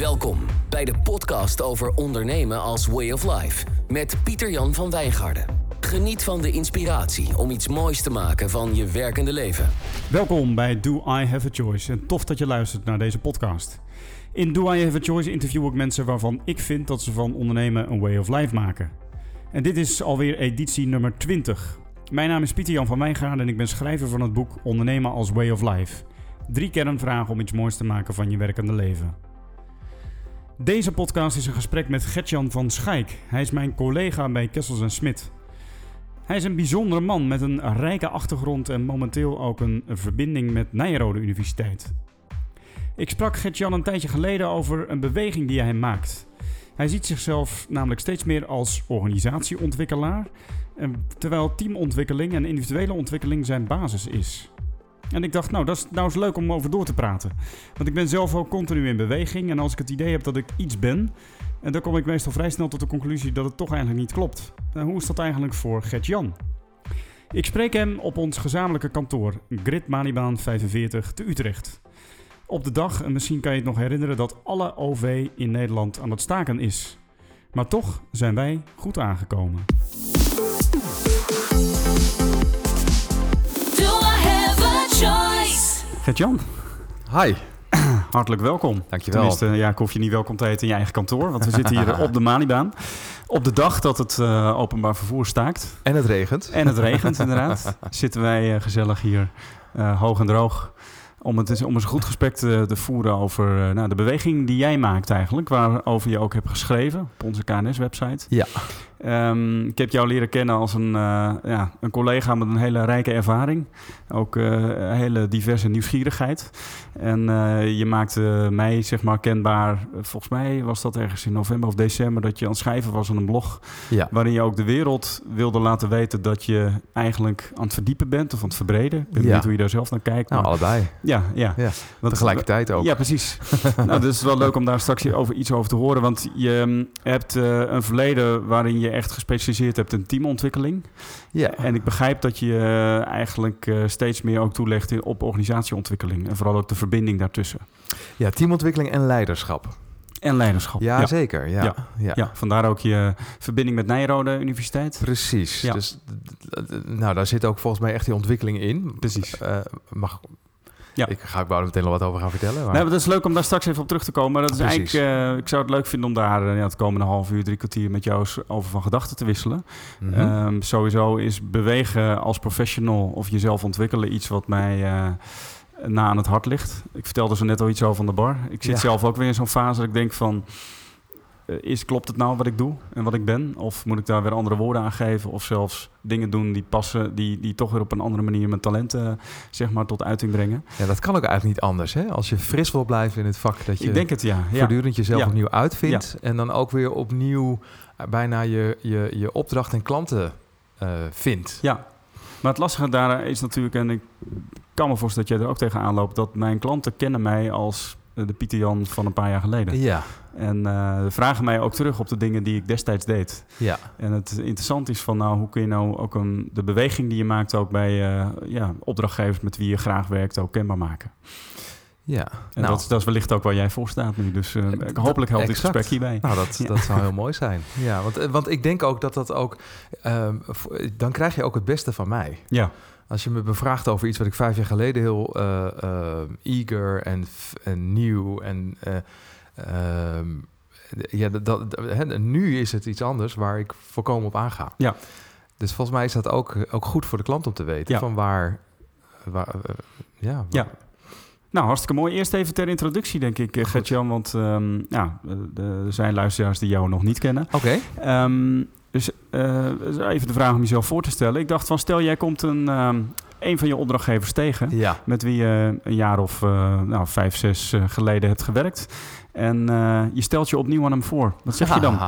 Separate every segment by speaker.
Speaker 1: Welkom bij de podcast over ondernemen als way of life met Pieter-Jan van Wijngaarden. Geniet van de inspiratie om iets moois te maken van je werkende leven.
Speaker 2: Welkom bij Do I Have a Choice en tof dat je luistert naar deze podcast. In Do I Have a Choice interview ik mensen waarvan ik vind dat ze van ondernemen een way of life maken. En dit is alweer editie nummer 20. Mijn naam is Pieter Jan van Wijngaarden en ik ben schrijver van het boek Ondernemen als Way of Life. Drie kernvragen om iets moois te maken van je werkende leven. Deze podcast is een gesprek met Gertjan van Schaik. Hij is mijn collega bij Kessels Smit. Hij is een bijzondere man met een rijke achtergrond en momenteel ook een verbinding met Nijrode Universiteit. Ik sprak Gertjan een tijdje geleden over een beweging die hij maakt. Hij ziet zichzelf namelijk steeds meer als organisatieontwikkelaar, terwijl teamontwikkeling en individuele ontwikkeling zijn basis is. En ik dacht, nou, dat is nou eens leuk om over door te praten. Want ik ben zelf ook continu in beweging. En als ik het idee heb dat ik iets ben, en dan kom ik meestal vrij snel tot de conclusie dat het toch eigenlijk niet klopt. Nou, hoe is dat eigenlijk voor Gert-Jan? Ik spreek hem op ons gezamenlijke kantoor, Grid Manibaan 45 te Utrecht. Op de dag, en misschien kan je het nog herinneren, dat alle OV in Nederland aan het staken is. Maar toch zijn wij goed aangekomen. Gert-Jan.
Speaker 3: Hi.
Speaker 2: Hartelijk welkom.
Speaker 3: Dankjewel.
Speaker 2: Tenminste, ja, ik hoef je niet welkom te heten in je eigen kantoor, want we zitten hier op de Manibaan. Op de dag dat het uh, openbaar vervoer staakt.
Speaker 3: En het regent.
Speaker 2: En het regent, inderdaad. Zitten wij uh, gezellig hier uh, hoog en droog om, het, om eens een goed gesprek te, te voeren over nou, de beweging die jij maakt eigenlijk. Waarover je ook hebt geschreven op onze KNS-website.
Speaker 3: Ja.
Speaker 2: Um, ik heb jou leren kennen als een, uh, ja, een collega met een hele rijke ervaring. Ook uh, een hele diverse nieuwsgierigheid. En je maakte mij zeg maar kenbaar. Volgens mij was dat ergens in november of december dat je aan het schrijven was aan een blog.
Speaker 3: Ja.
Speaker 2: Waarin je ook de wereld wilde laten weten dat je eigenlijk aan het verdiepen bent of aan het verbreden. Ik benieuwd ja. hoe je daar zelf naar kijkt.
Speaker 3: Nou,
Speaker 2: maar...
Speaker 3: allebei.
Speaker 2: Ja, ja.
Speaker 3: ja want, tegelijkertijd ook.
Speaker 2: Ja, precies. nou, dus het is wel leuk om daar straks over iets over te horen. Want je hebt uh, een verleden waarin je echt gespecialiseerd hebt in teamontwikkeling.
Speaker 3: Ja.
Speaker 2: En ik begrijp dat je uh, eigenlijk uh, steeds meer ook toelegt op organisatieontwikkeling. En vooral ook de verbinding daartussen.
Speaker 3: Ja, teamontwikkeling en leiderschap.
Speaker 2: En leiderschap.
Speaker 3: Ja, ja. zeker. Ja.
Speaker 2: Ja.
Speaker 3: Ja.
Speaker 2: ja. vandaar ook je verbinding met Nijrode Universiteit.
Speaker 3: Precies. Dus, nou, daar zit ook volgens mij echt die ontwikkeling in.
Speaker 2: Precies.
Speaker 3: Uh, mag, ja. Ik ga ik wou er meteen nog wat over gaan vertellen.
Speaker 2: Maar... Nee, maar dat is leuk om daar straks even op terug te komen. Maar dat is Precies. eigenlijk, uh, ik zou het leuk vinden om daar uh, ja, het komende half uur, drie kwartier met jou over van gedachten te wisselen. Mm -hmm. um, sowieso is bewegen als professional of jezelf ontwikkelen iets wat mij uh, na aan het hart ligt. Ik vertelde zo net al iets over van de bar. Ik zit ja. zelf ook weer in zo'n fase dat ik denk van is, klopt het nou wat ik doe en wat ik ben? Of moet ik daar weer andere woorden aan geven? Of zelfs dingen doen die passen, die, die toch weer op een andere manier mijn talenten zeg maar, tot uiting brengen?
Speaker 3: Ja, dat kan ook eigenlijk niet anders. Hè? Als je fris wil blijven in het vak, dat je
Speaker 2: ik denk het, ja.
Speaker 3: voortdurend jezelf ja. opnieuw uitvindt. Ja. En dan ook weer opnieuw bijna je, je, je opdracht en klanten uh, vindt.
Speaker 2: Ja, maar het lastige daar is natuurlijk, en ik kan me voorstellen dat jij er ook tegenaan loopt, dat mijn klanten kennen mij als de Pieter Jan van een paar jaar geleden.
Speaker 3: Ja.
Speaker 2: En uh, vragen mij ook terug op de dingen die ik destijds deed.
Speaker 3: Ja.
Speaker 2: En het interessant is van, nou, hoe kun je nou ook een, de beweging die je maakt ook bij uh, ja, opdrachtgevers met wie je graag werkt ook kenbaar maken.
Speaker 3: Ja.
Speaker 2: En nou, dat, dat is wellicht ook waar jij voor staat nu. Dus uh, hopelijk helpt dit gesprek hierbij.
Speaker 3: Nou, dat, ja. dat zou heel mooi zijn. Ja, want, want ik denk ook dat dat ook... dan krijg je ook het beste van mij.
Speaker 2: Ja.
Speaker 3: Als je me bevraagt over iets wat ik vijf jaar geleden heel uh, uh, eager en, en nieuw en uh, ja, dat, dat, he, nu is het iets anders waar ik voorkomen op aanga.
Speaker 2: Ja.
Speaker 3: Dus volgens mij is dat ook, ook goed voor de klant om te weten
Speaker 2: ja.
Speaker 3: van waar, waar ja, waar,
Speaker 2: ja. Nou, hartstikke mooi. Eerst even ter introductie, denk ik, Gert-Jan. Want um, ja, er zijn luisteraars die jou nog niet kennen.
Speaker 3: Oké.
Speaker 2: Okay. Um, dus uh, even de vraag om jezelf voor te stellen. Ik dacht van, stel jij komt een, um, een van je opdrachtgevers tegen...
Speaker 3: Ja.
Speaker 2: met wie je een jaar of uh, nou, vijf, zes uh, geleden hebt gewerkt... en je stelt je opnieuw aan hem voor. Wat zeg je dan?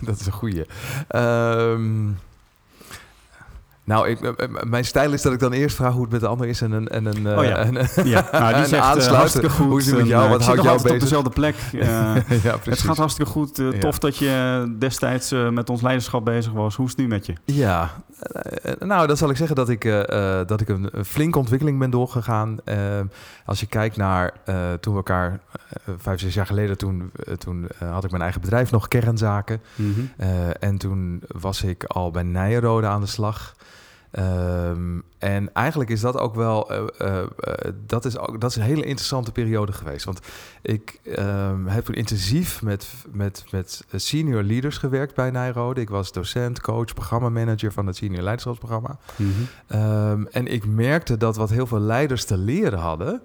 Speaker 3: Dat is een goeie. Um, Nou, ik, eh, eh, mijn stijl is dat ik dan eerst vraag hoe het met de ander is en een, en een,
Speaker 2: oh ja.
Speaker 3: en,
Speaker 2: ja. Nou, die zegt uh, hartstikke goed.
Speaker 3: Hoe is het met jou? Wat houdt jou bezig?
Speaker 2: op dezelfde plek. Uh, ja, het gaat hartstikke goed. Uh, tof dat je destijds met ons leiderschap bezig was. Hoe is het nu met je?
Speaker 3: Ja, nou, dan zal ik zeggen dat ik, dat ik een, een, flinke ontwikkeling ben doorgegaan. als je kijkt naar toen we elkaar vijf, zes jaar geleden, toen, toen had ik mijn eigen bedrijf nog, kernzaken. Mm -hmm. en toen was ik al bij Nijrode aan de slag. Um, en eigenlijk is dat ook wel, uh, uh, dat, is ook, dat is een hele interessante periode geweest. Want ik um, heb intensief met, met, met senior leaders gewerkt bij Nijrode. Ik was docent, coach, programmamanager van het senior leiderschapsprogramma. Mm -hmm. um, en ik merkte dat wat heel veel leiders te leren hadden,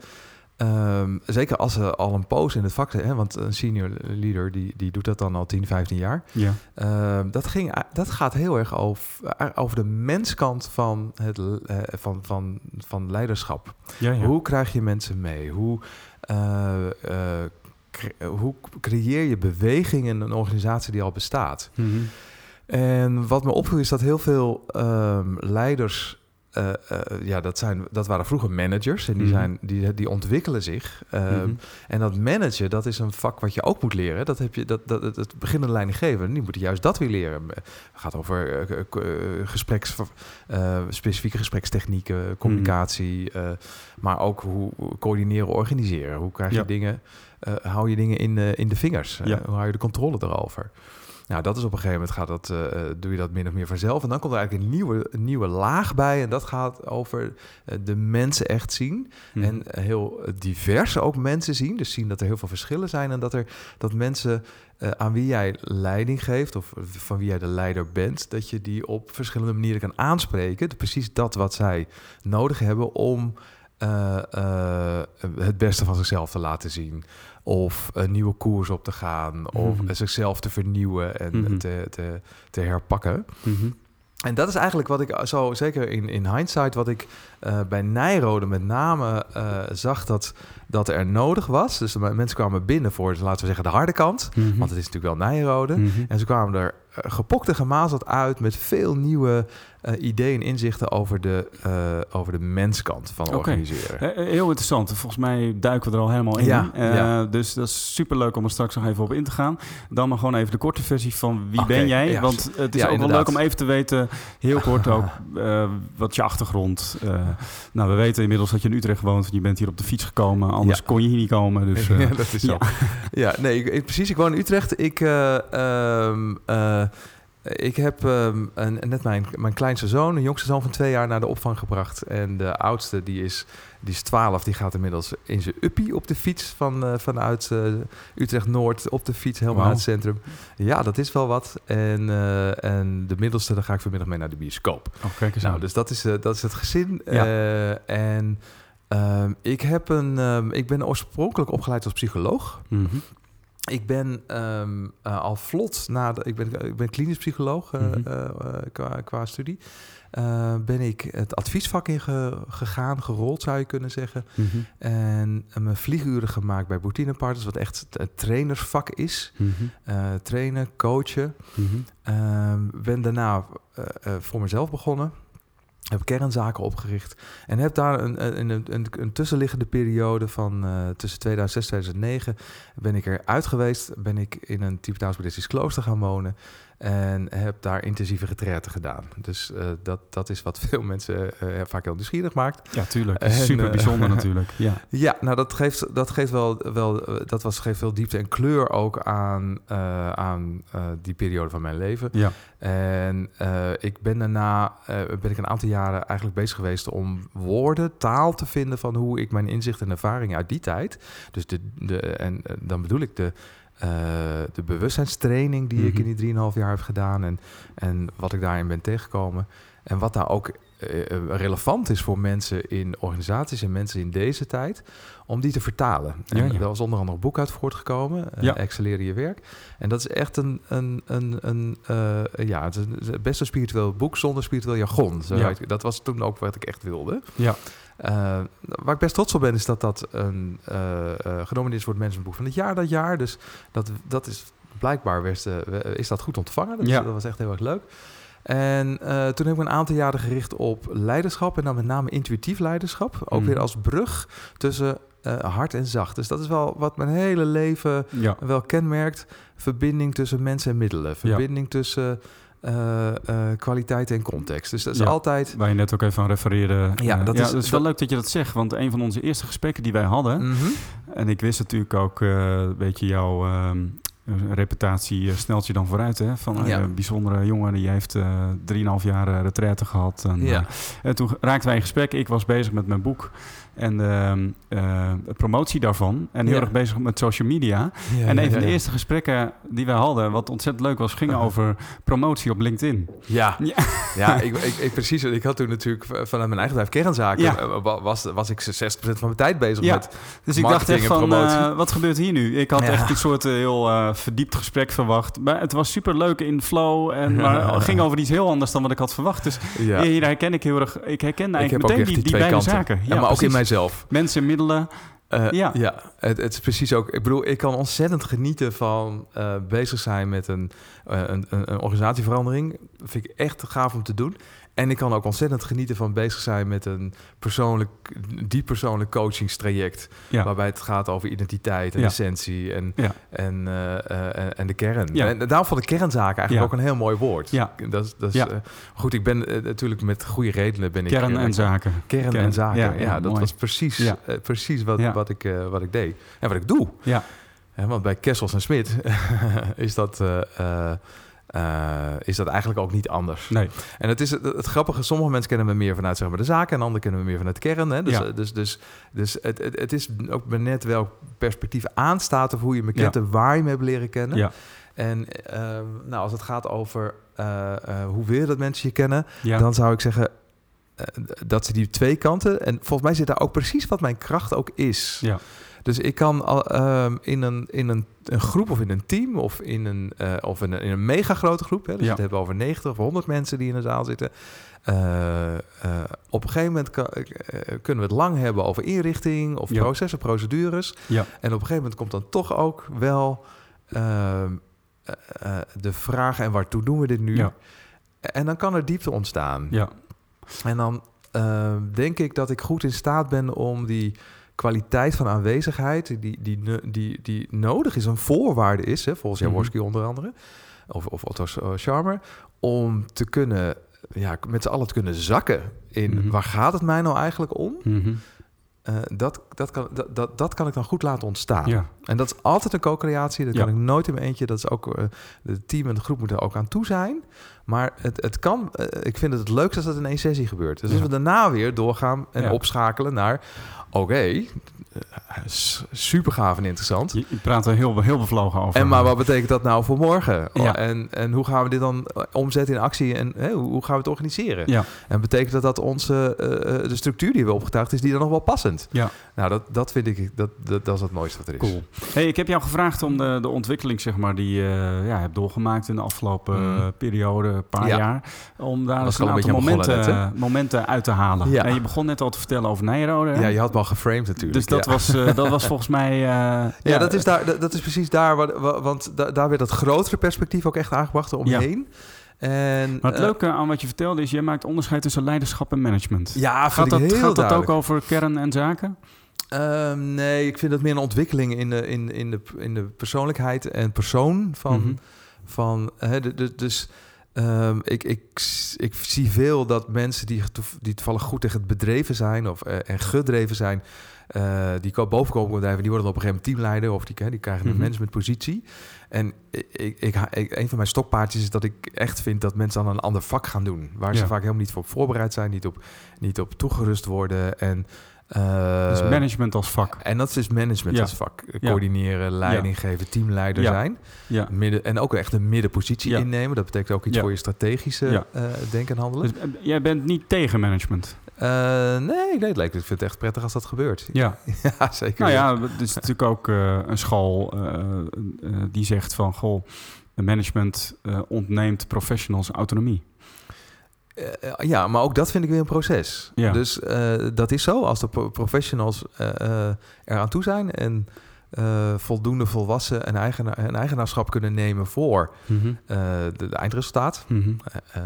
Speaker 3: Um, zeker als ze al een poos in het vak zijn, want een senior leader die, die doet dat dan al 10, 15 jaar. Ja. Um, dat, ging, dat gaat heel erg over, over de menskant van, het, uh, van, van, van leiderschap. Ja, ja. Hoe krijg je mensen mee? Hoe, uh, uh, hoe creëer je beweging in een organisatie die al bestaat? Mm -hmm. En wat me opviel is dat heel veel um, leiders uh, uh, ja, dat, zijn, dat waren vroeger managers en die, mm -hmm. zijn, die, die ontwikkelen zich. Mm -hmm. En dat managen, dat is een vak wat je ook moet leren. Dat, heb je, dat, dat, het beginnende leidinggever, die moeten juist dat weer leren. Het gaat over gespreks, specifieke gesprekstechnieken, communicatie, mm -hmm. maar ook hoe coördineren, organiseren. Hoe krijg je ja. dingen, hou je dingen in, in de vingers? Ja. hoe hou je de controle erover? Nou, dat is op een gegeven moment gaat dat, uh, doe je dat min of meer vanzelf. En dan komt er eigenlijk een nieuwe, een nieuwe laag bij. En dat gaat over uh, de mensen echt zien. Hmm. En heel divers ook mensen zien. Dus zien dat er heel veel verschillen zijn. En dat, er, dat mensen uh, aan wie jij leiding geeft, of van wie jij de leider bent, dat je die op verschillende manieren kan aanspreken. Precies dat wat zij nodig hebben om het beste van zichzelf te laten zien of een nieuwe koers op te gaan, of mm -hmm. zichzelf te vernieuwen en mm -hmm. te, te, te, herpakken. Mm -hmm. En dat is eigenlijk wat ik zo, zeker in, in hindsight, wat ik uh, bij Nijrode met name uh, zag dat, dat er nodig was. Dus de mensen kwamen binnen voor, laten we zeggen, de harde kant. Want het is natuurlijk wel Nijrode. En ze kwamen er gepokt en gemazeld uit met veel nieuwe uh, ideeën en inzichten over de, uh, over de menskant van okay. organiseren.
Speaker 2: heel interessant. Volgens mij duiken we er al helemaal in. Ja, uh, ja. Dus dat is super leuk om er straks nog even op in te gaan. Dan maar gewoon even de korte versie van wie okay, ben jij? Ja. Want het is ook inderdaad. wel leuk om even te weten, heel kort ook, wat je achtergrond. nou, we weten inmiddels dat je in Utrecht woont. Want je bent hier op de fiets gekomen. Anders kon je hier niet komen. Dus,
Speaker 3: ja, dat is zo. Ja, nee, ik, precies. Ik woon in Utrecht. Ik... Um, ik heb um, een, net mijn, mijn kleinste zoon, een jongste zoon van twee jaar, naar de opvang gebracht. En de oudste, die is, die is 12, die gaat inmiddels in zijn uppie op de fiets van, uh, vanuit uh, Utrecht-Noord op de fiets helemaal wow. naar het centrum. Ja, dat is wel wat. En, uh, en de middelste, daar ga ik vanmiddag mee naar de bioscoop.
Speaker 2: Oh, kijk eens
Speaker 3: nou, dus dat is, dat is het gezin. Ja. en um, ik, heb een, um, ik ben oorspronkelijk opgeleid als psycholoog. Mm -hmm. Ik ben um, uh, al vlot na de, ik ben, ik ben klinisch psycholoog uh, mm -hmm. uh, qua, qua, studie. ben ik het adviesvak in ge, gegaan, gerold zou je kunnen zeggen. Mm -hmm. En mijn vlieguren gemaakt bij Boutine Partners, wat echt het trainersvak is. Mm -hmm. trainen, coachen. ben daarna voor mezelf begonnen heb kernzaken opgericht en heb daar een, een, een, een tussenliggende periode van uh, tussen 2006 en 2009 ben ik eruit geweest, ben ik in een Tibetaans-Boeddhistisch klooster gaan wonen en heb daar intensieve retraite gedaan. Dus uh, dat, dat is wat veel mensen uh, vaak heel nieuwsgierig maakt.
Speaker 2: Ja, tuurlijk. En, Super bijzonder natuurlijk. Ja,
Speaker 3: ja nou dat geeft, dat geeft wel, wel dat was, geeft veel diepte en kleur ook aan, aan die periode van mijn leven. Ja. En ik ben daarna ben ik een aantal jaren eigenlijk bezig geweest om woorden, taal te vinden van hoe ik mijn inzichten en ervaringen uit die tijd. Dus de, de, en dan bedoel ik de uh, de bewustzijnstraining die mm -hmm. ik in die 3,5 jaar heb gedaan en, en wat ik daarin ben tegengekomen. En wat daar ook uh, relevant is voor mensen in organisaties en mensen in deze tijd, om die te vertalen. Ja, ja. Daar was onder andere een boek uit voortgekomen, uh, ja. Je werk. En dat is echt een, een, een, een ja, het is best een spiritueel boek zonder spiritueel jargon. Zo ja. Dat was toen ook wat ik echt wilde. Ja. Uh, waar ik best trots op ben, is dat dat een, uh, uh, genomineerd is voor het Managementboek van het jaar dat jaar. Dus dat, dat is blijkbaar best, is dat goed ontvangen. Dat, ja. dat was echt heel erg leuk. En eh, toen heb ik een aantal jaren gericht op leiderschap en dan met name intuïtief leiderschap. Ook
Speaker 2: Mhm.
Speaker 3: weer als brug tussen eh, hard en zacht. Dus dat is wel wat mijn hele leven
Speaker 2: Ja.
Speaker 3: wel kenmerkt. Verbinding tussen mensen en middelen. Verbinding tussen eh, eh, kwaliteit en context. Dus dat is
Speaker 2: Ja.
Speaker 3: altijd...
Speaker 2: Waar je net ook even aan refereerde.
Speaker 3: Ja, dat
Speaker 2: ja,
Speaker 3: is-
Speaker 2: het is wel
Speaker 3: dat-
Speaker 2: leuk dat je dat zegt. Want een van onze eerste gesprekken die wij hadden...
Speaker 3: Mhm.
Speaker 2: En ik wist natuurlijk ook, eh, een beetje jouw ehm, reputatie snelt je dan vooruit. Hè? Van
Speaker 3: Ja.
Speaker 2: een bijzondere jongen die heeft 3,5 jaar retraite gehad. En,
Speaker 3: Ja.
Speaker 2: en toen raakten wij in gesprek. Ik was bezig met mijn boek en ehm, eh, de promotie daarvan. En heel
Speaker 3: Ja.
Speaker 2: erg bezig met social media.
Speaker 3: Ja,
Speaker 2: en een van de eerste gesprekken die wij hadden, wat ontzettend leuk was, ging over promotie op LinkedIn.
Speaker 3: Ja,
Speaker 2: Ja.
Speaker 3: ik, ik, ik, precies. Ik had toen natuurlijk vanuit mijn eigen bedrijf kernzaken. Eh, wa- Was, was ik 60% van mijn tijd bezig met.
Speaker 2: Dus ik dacht echt van, eh, wat gebeurt hier nu? Ik had echt een soort heel verdiept gesprek verwacht. Maar het was super leuk in flow. En, maar het ging over iets heel anders dan wat ik had verwacht. Dus hier herken ik heel erg. Ik
Speaker 3: ik heb
Speaker 2: eigenlijk
Speaker 3: ook
Speaker 2: meteen die,
Speaker 3: die,
Speaker 2: beide
Speaker 3: kanten.
Speaker 2: zaken.
Speaker 3: Ja, maar ook in
Speaker 2: precies.
Speaker 3: Mijzelf.
Speaker 2: Mensen, middelen.
Speaker 3: Eh,
Speaker 2: Ja.
Speaker 3: ja, het, het is precies ook. Ik bedoel, ik kan ontzettend genieten van eh, bezig zijn met een, eh, een, een, een organisatieverandering. Dat vind ik echt gaaf om te doen. En ik kan ook ontzettend genieten van bezig zijn met een persoonlijk, diep persoonlijk coachingstraject.
Speaker 2: Ja.
Speaker 3: Waarbij het gaat over identiteit en
Speaker 2: Ja.
Speaker 3: essentie en,
Speaker 2: Ja.
Speaker 3: en, eh, eh, en- en de kern.
Speaker 2: Ja.
Speaker 3: En daarom vond ik kernzaken eigenlijk ook een heel mooi woord.
Speaker 2: Ja.
Speaker 3: Dat, is- dat is, eh, goed, ik ben natuurlijk met goede redenen ben ik...
Speaker 2: Kern en zaken.
Speaker 3: Kern,
Speaker 2: Kern.
Speaker 3: en zaken.
Speaker 2: Ja,
Speaker 3: dat
Speaker 2: mooi.
Speaker 3: was precies, precies wat, wat, ik, wat ik deed. En wat ik doe.
Speaker 2: Ja.
Speaker 3: Want bij Kessels en Smit is, dat, eh, eh, eh, is dat eigenlijk ook niet anders.
Speaker 2: Nee.
Speaker 3: En het is het, het grappige, sommige mensen kennen me meer vanuit zeg maar, de zaken... en anderen kennen me meer vanuit de kern. Hè? Dus,
Speaker 2: Ja.
Speaker 3: eh, dus, dus, dus het, het, het is ook net welk perspectief aanstaat... of hoe je me kent
Speaker 2: Ja.
Speaker 3: en waar je me hebt leren kennen.
Speaker 2: Ja.
Speaker 3: En ehm, nou, als het gaat over eh, eh, hoe wil je dat mensen je kennen... Dan zou ik zeggen eh, dat ze die twee kanten... en volgens mij zit daar ook precies wat mijn kracht ook is.
Speaker 2: Ja.
Speaker 3: Dus ik kan ehm, in, een, in een, een groep of in een team... of in een, eh, of in een, in een mega grote groep... Hè, dus
Speaker 2: Ja.
Speaker 3: het hebben we over 90 of 100 mensen die in de zaal zitten... eh, eh, op een gegeven moment kan- kunnen we het lang hebben over inrichting... of
Speaker 2: Ja.
Speaker 3: processen, procedures...
Speaker 2: Ja.
Speaker 3: En op een gegeven moment komt dan toch ook wel ehm, eh, eh, de vraag: en waartoe doen we dit nu?
Speaker 2: Ja.
Speaker 3: En dan kan er diepte ontstaan.
Speaker 2: Ja.
Speaker 3: En dan ehm, denk ik dat ik goed in staat ben om die kwaliteit van aanwezigheid, die, die, die, die, nodig is, een voorwaarde is, hè, volgens
Speaker 2: Mhm.
Speaker 3: Jaworski onder andere, of, of Otto uh, Charmer, om te kunnen, ja, met z'n allen te kunnen zakken in
Speaker 2: Mhm.
Speaker 3: waar gaat het mij nou eigenlijk om?
Speaker 2: Mhm.
Speaker 3: Eh, dat, dat, kan, dat, dat, dat kan ik dan goed laten ontstaan.
Speaker 2: Ja.
Speaker 3: En dat is altijd een co-creatie. Dat
Speaker 2: Ja.
Speaker 3: kan ik nooit in mijn eentje. Dat is ook uh, het team en de groep moeten er ook aan toe zijn. Maar het, het kan. Uh, ik vind het het leukste als dat in één sessie gebeurt. Dus als we daarna weer doorgaan en
Speaker 2: Ja.
Speaker 3: opschakelen naar. Oké, okay, super gaaf en interessant.
Speaker 2: Je, je praat er heel, heel bevlogen over.
Speaker 3: En maar wat betekent dat nou voor morgen?
Speaker 2: Ja.
Speaker 3: En, en hoe gaan we dit dan omzetten in actie? En hoe, gaan we het organiseren?
Speaker 2: Ja.
Speaker 3: En betekent dat dat onze uh, de structuur die we opgetuigd is, die dan nog wel passend?
Speaker 2: Ja.
Speaker 3: Nou, dat, dat vind ik, dat, dat, dat is het mooiste wat er is.
Speaker 2: Cool. Hey, ik heb jou gevraagd om de, de ontwikkeling, zeg maar, die je uh, ja, hebt doorgemaakt in de afgelopen mm. periode, paar
Speaker 3: ja.
Speaker 2: jaar, om daar eens een aantal momenten,
Speaker 3: net,
Speaker 2: momenten uit te halen.
Speaker 3: Ja.
Speaker 2: En je begon net al te vertellen over Nijrode.
Speaker 3: Ja, je had me al geframed natuurlijk.
Speaker 2: Dus dat,
Speaker 3: ja.
Speaker 2: was, uh, dat was volgens mij... Uh,
Speaker 3: ja, dat is, daar, dat, dat is precies daar, waar, want da, daar werd dat grotere perspectief ook echt aangebracht omheen. En,
Speaker 2: maar het uh, leuke aan wat je vertelde is, je maakt onderscheid tussen leiderschap en management.
Speaker 3: Ja,
Speaker 2: gaat dat,
Speaker 3: heel
Speaker 2: gaat dat ook over kern en zaken?
Speaker 3: Uh, nee, ik vind dat meer een ontwikkeling in de, in, in de, in de persoonlijkheid en persoon van.
Speaker 2: Mhm.
Speaker 3: Mm -hmm. van hè, dus um, ik, ik, ik zie veel dat mensen die, die toevallig goed tegen het bedreven zijn of, uh, en gedreven zijn. Uh, die boven komen bedrijven, die worden op een gegeven moment teamleider of die, die krijgen een
Speaker 2: Mhm.
Speaker 3: mm -hmm. managementpositie. En ik, ik, ik, een van mijn stokpaardjes is dat ik echt vind dat mensen dan een ander vak gaan doen. Waar
Speaker 2: Ja.
Speaker 3: ze vaak helemaal niet voor voorbereid zijn, niet op, niet op toegerust worden. En
Speaker 2: uh, dus management als vak.
Speaker 3: En dat is management
Speaker 2: ja.
Speaker 3: als vak. Coördineren, leiding
Speaker 2: ja.
Speaker 3: geven, teamleider
Speaker 2: ja.
Speaker 3: zijn.
Speaker 2: Ja.
Speaker 3: Midden, en ook echt een middenpositie innemen. Dat betekent ook iets voor je strategische uh, denken en handelen.
Speaker 2: Dus, jij bent niet tegen management?
Speaker 3: Uh, nee, nee, ik vind het echt prettig als dat gebeurt.
Speaker 2: Ja,
Speaker 3: ja zeker.
Speaker 2: Nou ja, het is natuurlijk ook een school die zegt van... goh, management ontneemt professionals autonomie.
Speaker 3: Uh, ja, maar ook dat vind ik weer een proces.
Speaker 2: Ja.
Speaker 3: Dus uh, dat is zo. Als de professionals uh, er aan toe zijn en eh, voldoende volwassen en eigenaar, een eigenaarschap kunnen nemen voor eh, de, de eindresultaat.
Speaker 2: Mhm.
Speaker 3: Eh,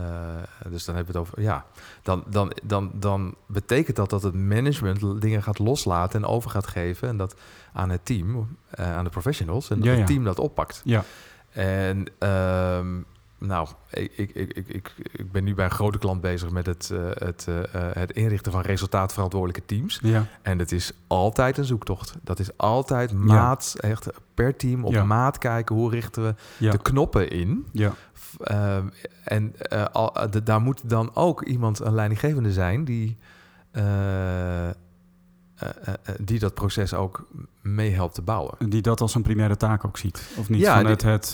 Speaker 3: dus dan hebben we het over, ja, dan, dan, dan, dan betekent dat dat het management dingen gaat loslaten en over gaat geven en dat aan het team, eh, aan de professionals en dat
Speaker 2: Ja,
Speaker 3: het
Speaker 2: ja.
Speaker 3: team dat oppakt.
Speaker 2: Ja.
Speaker 3: En ehm, nou, ik, ik, ik, ik, ik, ben nu bij een grote klant bezig met het, eh, het, eh, eh, het inrichten van resultaatverantwoordelijke teams.
Speaker 2: Ja.
Speaker 3: En het is altijd een zoektocht. Dat is altijd maat, echt per team op
Speaker 2: Ja.
Speaker 3: maat kijken. Hoe richten we
Speaker 2: Ja.
Speaker 3: de knoppen in?
Speaker 2: Ja.
Speaker 3: En al, de- daar moet dan ook iemand, een leidinggevende zijn, die, die dat proces ook mee helpt te bouwen.
Speaker 2: Die dat als een primaire taak ook ziet. Of niet?
Speaker 3: Ja,
Speaker 2: Vanuit het, eh,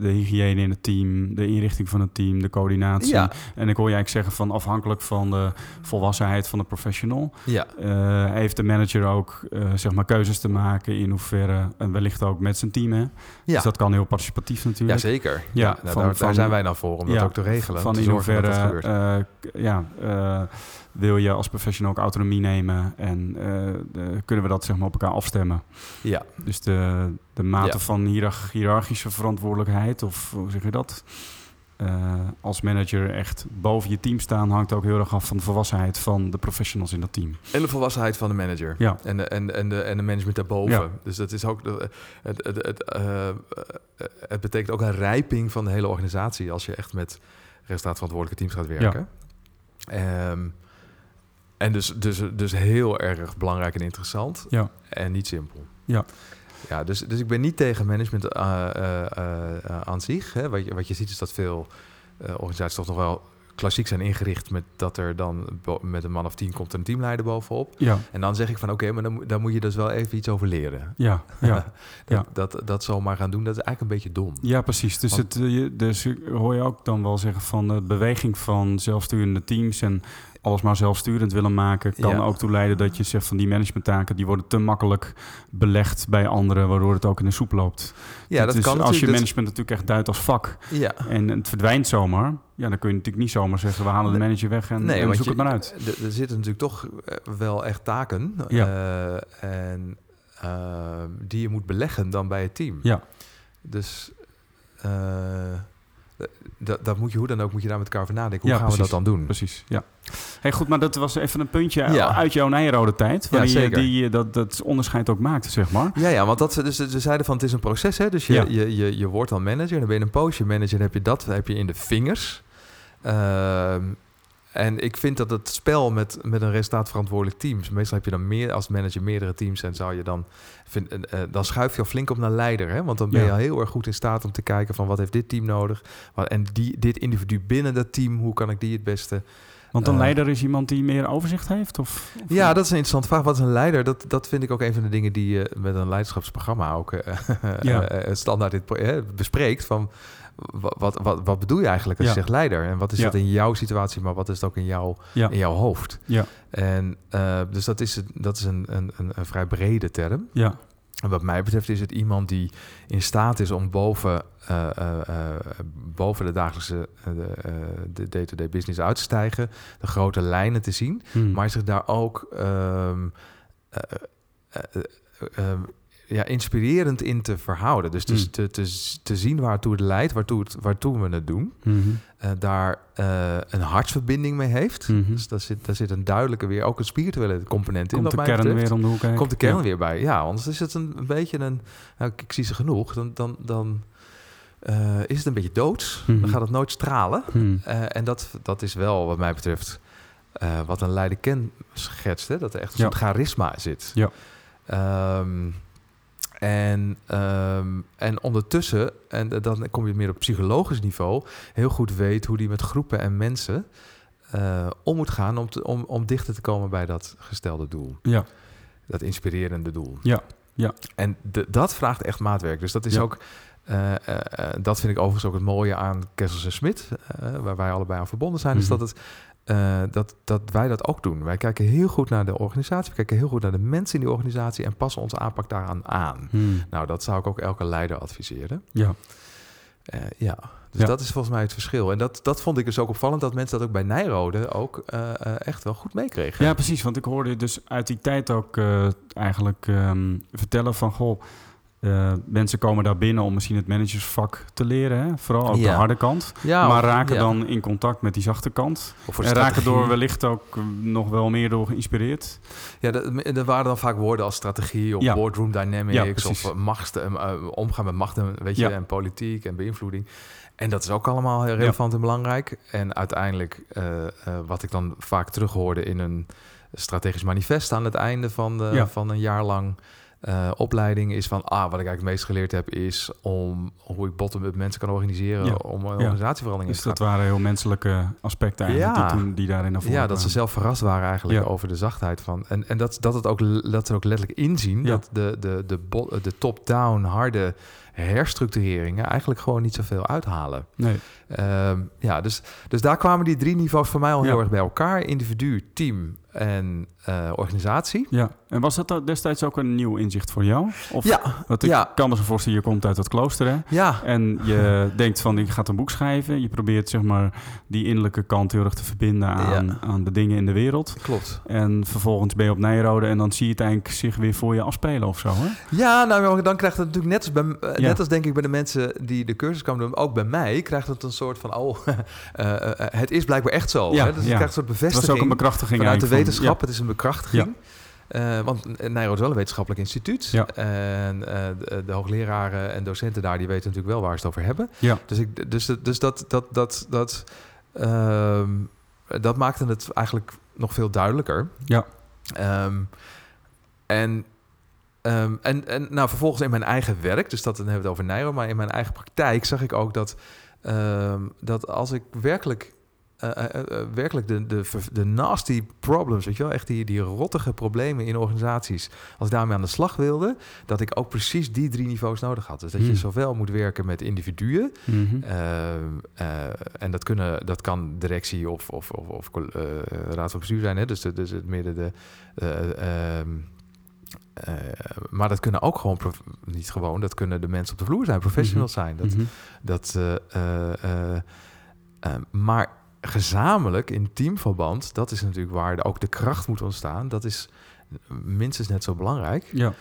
Speaker 2: de hygiëne in het team, de inrichting van het team, de coördinatie.
Speaker 3: Ja.
Speaker 2: En ik hoor je eigenlijk zeggen van afhankelijk van de volwassenheid van de professional.
Speaker 3: Ja,
Speaker 2: eh, heeft de manager ook eh, zeg maar keuzes te maken in hoeverre en wellicht ook met zijn team. Hè?
Speaker 3: ja.
Speaker 2: Dus dat kan heel participatief
Speaker 3: ja
Speaker 2: natuurlijk.
Speaker 3: zeker.
Speaker 2: Ja,
Speaker 3: Ja, nou,
Speaker 2: van-
Speaker 3: daar,
Speaker 2: van-
Speaker 3: daar zijn wij nou voor, om dat
Speaker 2: Ja,
Speaker 3: ook te regelen.
Speaker 2: Van in hoeverre eh, k- ja, eh, wil je als professional ook autonomie nemen en eh, de- kunnen we dat zeg maar op elkaar afstemmen.
Speaker 3: ja.
Speaker 2: Dus de, de mate
Speaker 3: Ja.
Speaker 2: van hiërarchische verantwoordelijkheid, of hoe zeg je dat? Eh, als manager echt boven je team staan, hangt ook heel erg af van de volwassenheid van de professionals in dat team.
Speaker 3: En de volwassenheid van de manager.
Speaker 2: Ja.
Speaker 3: En, de, en, en, de, en de management daarboven.
Speaker 2: Ja.
Speaker 3: Dus dat is ook. de- Het, het, het, eh, het betekent ook een rijping van de hele organisatie als je echt met resultaatverantwoordelijke teams gaat werken. Ehm, en dus, dus, dus heel erg belangrijk en interessant.
Speaker 2: Ja.
Speaker 3: En niet simpel.
Speaker 2: Ja.
Speaker 3: Ja, dus, dus ik ben niet tegen management eh, eh, eh, aan zich. Hè. Wat, je, wat je ziet is dat veel organisaties toch nog wel klassiek zijn ingericht met dat er dan met een man of tien komt een teamleider bovenop.
Speaker 2: Ja,
Speaker 3: En dan zeg ik van oké, maar dan, daar moet je dus wel even iets over leren.
Speaker 2: ja, ja.
Speaker 3: dat, dat, dat zomaar gaan doen, dat is eigenlijk een beetje dom.
Speaker 2: ja precies. Dus,
Speaker 3: Want-
Speaker 2: het, dus hoor je ook dan wel zeggen van de beweging van zelfsturende teams en alles maar zelfsturend willen maken, kan
Speaker 3: Ja.
Speaker 2: ook toe leiden dat je zegt van die managementtaken, die worden te makkelijk belegd bij anderen, waardoor het ook in de soep loopt.
Speaker 3: Ja, dat
Speaker 2: dus
Speaker 3: kan
Speaker 2: als je management natuurlijk echt duidt als vak
Speaker 3: ja.
Speaker 2: en het verdwijnt zomaar, ja, dan kun je natuurlijk niet zomaar zeggen we halen de manager weg en,
Speaker 3: Nee,
Speaker 2: en
Speaker 3: want
Speaker 2: zoek
Speaker 3: je-
Speaker 2: het maar uit.
Speaker 3: Er, zitten natuurlijk toch eh, wel echt taken
Speaker 2: Ja.
Speaker 3: eh, en, eh, die je moet beleggen dan bij het team.
Speaker 2: Ja.
Speaker 3: Dus dat, dat moet je hoe dan ook moet je daar met elkaar over nadenken. Hoe
Speaker 2: Ja,
Speaker 3: gaan we dat dan doen?
Speaker 2: Precies, ja. Hey, goed, maar dat was even een puntje
Speaker 3: Ja.
Speaker 2: uit jouw Nijrode tijd, waarin je die, eh, dat, dat onderscheid ook maakte, zeg maar.
Speaker 3: Ja, ja, want dat, dus, ze zeiden van het is een proces, hè? Dus je,
Speaker 2: Ja.
Speaker 3: je, je, je wordt dan manager, dan ben je een poosje manager, dan heb je dat heb je in de vingers. Ehm, en ik vind dat het spel met, met een resultaatverantwoordelijk team, meestal heb je dan meer als manager meerdere teams en zou je dan, vind, eh, eh, dan schuif je al flink op naar leider, hè? Want dan ben je
Speaker 2: Ja.
Speaker 3: al heel erg goed in staat om te kijken van wat heeft dit team nodig, en die, dit individu binnen dat team, hoe kan ik die het beste
Speaker 2: Want een
Speaker 3: Eh.
Speaker 2: leider is iemand die meer overzicht heeft? Of, of-
Speaker 3: Ja, dat is een interessante vraag. Wat is een leider? Dat, dat vind ik ook een van de dingen die je met een leiderschapsprogramma ook
Speaker 2: Ja.
Speaker 3: standaard dit, bespreekt. Van wat, wat, wat bedoel je eigenlijk als je zegt leider? En wat is dat in jouw situatie, maar wat is het ook in, in jouw hoofd?
Speaker 2: Ja.
Speaker 3: En eh, dus dat is, dat is een, een, een, een vrij brede term.
Speaker 2: Ja,
Speaker 3: En wat mij betreft is het iemand die in staat is om boven, eh, eh, boven de dagelijkse de, de day-to-day business uit te stijgen, de grote lijnen te zien.
Speaker 2: Hmm.
Speaker 3: Maar zich daar ook ehm, ja, inspirerend in te verhouden. Dus te,
Speaker 2: Mm.
Speaker 3: te, te, te zien waartoe het leidt, waartoe, het, waartoe we het doen.
Speaker 2: Mhm.
Speaker 3: Eh, daar eh, een hartsverbinding mee heeft.
Speaker 2: Mhm.
Speaker 3: Dus daar zit, daar zit een duidelijke weer, ook een spirituele component in.
Speaker 2: Komt de kern
Speaker 3: betreft.
Speaker 2: weer om de hoek?
Speaker 3: Komt de kern
Speaker 2: Ja.
Speaker 3: weer bij. Ja, anders is het een, een beetje een... Nou, ik, ik zie ze genoeg. Dan, dan, dan eh, is het een beetje doods.
Speaker 2: Mhm.
Speaker 3: Dan gaat het nooit stralen.
Speaker 2: Hmm.
Speaker 3: En dat, dat is wel, wat mij betreft, wat een leider ken schetst. Hè? Dat er echt een
Speaker 2: Ja.
Speaker 3: soort charisma zit.
Speaker 2: Ja.
Speaker 3: Ehm, en, ehm, en ondertussen, en dan kom je meer op psychologisch niveau, heel goed weet hoe die met groepen en mensen eh, om moet gaan om, te, om, om dichter te komen bij dat gestelde doel.
Speaker 2: Ja.
Speaker 3: Dat inspirerende doel.
Speaker 2: Ja, ja.
Speaker 3: En de, dat vraagt echt maatwerk. Dus dat is
Speaker 2: Ja.
Speaker 3: ook, eh, eh, dat vind ik overigens ook het mooie aan Kessels en Smit, waar wij allebei aan verbonden zijn, is
Speaker 2: Mhm.
Speaker 3: dat, het, eh, dat, dat wij dat ook doen. Wij kijken heel goed naar de organisatie, we kijken heel goed naar de mensen in die organisatie en passen onze aanpak daaraan aan.
Speaker 2: Hmm.
Speaker 3: Nou, dat zou ik ook elke leider adviseren.
Speaker 2: Ja.
Speaker 3: Eh, ja, dus
Speaker 2: Ja.
Speaker 3: dat is volgens mij het verschil. En dat, dat vond ik dus ook opvallend, dat mensen dat ook bij Nijrode ook eh, echt wel goed meekregen.
Speaker 2: Ja, precies. Want ik hoorde dus uit die tijd ook eigenlijk ehm, vertellen van... Goh, eh, mensen komen daar binnen om misschien het managersvak te leren. Hè? Vooral ook de harde kant.
Speaker 3: Ja,
Speaker 2: maar raken
Speaker 3: ja.
Speaker 2: dan in contact met die zachte kant. En raken door wellicht ook eh, nog wel meer door geïnspireerd.
Speaker 3: Ja, er waren dan vaak woorden als strategie of
Speaker 2: Ja.
Speaker 3: boardroom dynamics of eh, macht, omgaan met macht en, weet je, en politiek en beïnvloeding. En dat is ook allemaal heel relevant en belangrijk. En uiteindelijk, wat ik dan vaak terughoorde in een strategisch manifest aan het einde van, de, van een jaar lang eh, opleiding, is van, ah, wat ik eigenlijk het meest geleerd heb, is om hoe ik bottom-up mensen kan organiseren
Speaker 2: Ja.
Speaker 3: om een
Speaker 2: Ja.
Speaker 3: organisatieverandering
Speaker 2: Dus
Speaker 3: te
Speaker 2: dat waren heel menselijke aspecten eigenlijk
Speaker 3: Ja.
Speaker 2: die, toen, die daarin naar voren
Speaker 3: ja, dat ze zelf verrast waren eigenlijk over de zachtheid van. En, en dat, dat, het ook, dat ze ook letterlijk inzien dat de, de, de top-down harde herstructureringen eigenlijk gewoon niet zoveel uithalen.
Speaker 2: Nee.
Speaker 3: Ehm, ja, dus, dus daar kwamen die drie niveaus voor mij al
Speaker 2: Ja.
Speaker 3: heel erg bij elkaar. Individu, team en eh, organisatie.
Speaker 2: Ja, en was dat destijds ook een nieuw inzicht voor jou? Of,
Speaker 3: Ja,
Speaker 2: Want ik
Speaker 3: ja.
Speaker 2: kan me zo voorstellen, je komt uit het klooster hè?
Speaker 3: ja,
Speaker 2: En je denkt van, ik ga een boek schrijven. Je probeert zeg maar die innerlijke kant heel erg te verbinden aan,
Speaker 3: Ja.
Speaker 2: aan de dingen in de wereld.
Speaker 3: klopt.
Speaker 2: En vervolgens ben je op Nijrode en dan zie je het eigenlijk zich weer voor je afspelen of zo hè?
Speaker 3: Ja, nou dan krijgt het natuurlijk net als, bij, eh,
Speaker 2: Ja.
Speaker 3: net als denk ik bij de mensen die de cursus komen doen, ook bij mij, krijgt het een soort van, oh, eh, eh, het is blijkbaar echt zo.
Speaker 2: Ja,
Speaker 3: hè? Dus je krijgt een soort
Speaker 2: Het was
Speaker 3: bevestiging.
Speaker 2: ook een bekrachtiging
Speaker 3: vanuit de
Speaker 2: van-
Speaker 3: wetenschap. Het is een bekrachtiging. Eh, want Nijrode is wel een wetenschappelijk instituut.
Speaker 2: Ja.
Speaker 3: En de, de hoogleraren en docenten daar, die weten natuurlijk wel waar ze het over hebben.
Speaker 2: Ja.
Speaker 3: Dus, ik, dus, dus dat, dat, dat, dat, ehm, dat maakte het eigenlijk nog veel duidelijker.
Speaker 2: Ja.
Speaker 3: Ehm, en, ehm, en, en nou, vervolgens in mijn eigen werk, dus dat dan hebben we het over Nijro, maar in mijn eigen praktijk zag ik ook dat, ehm, dat als ik werkelijk, eh, eh, eh, werkelijk de, de, de nasty problems, weet je wel, echt die, die rottige problemen in organisaties, als ik daarmee aan de slag wilde, dat ik ook precies die drie niveaus nodig had. Dus dat je
Speaker 2: Hmm.
Speaker 3: zowel moet werken met individuen,
Speaker 2: Mhm.
Speaker 3: Ehm, eh, en dat, kunnen, dat kan directie of, of, of, of raad van bestuur zijn. Hè? Dus, de, dus het midden de. Eh, maar dat kunnen ook gewoon, niet gewoon, dat kunnen de mensen op de vloer zijn, professionals zijn. Dat,
Speaker 2: Mhm.
Speaker 3: dat, eh, eh, maar gezamenlijk in teamverband, dat is natuurlijk waar de- ook de kracht moet ontstaan. Dat is minstens net zo belangrijk.
Speaker 2: Ja,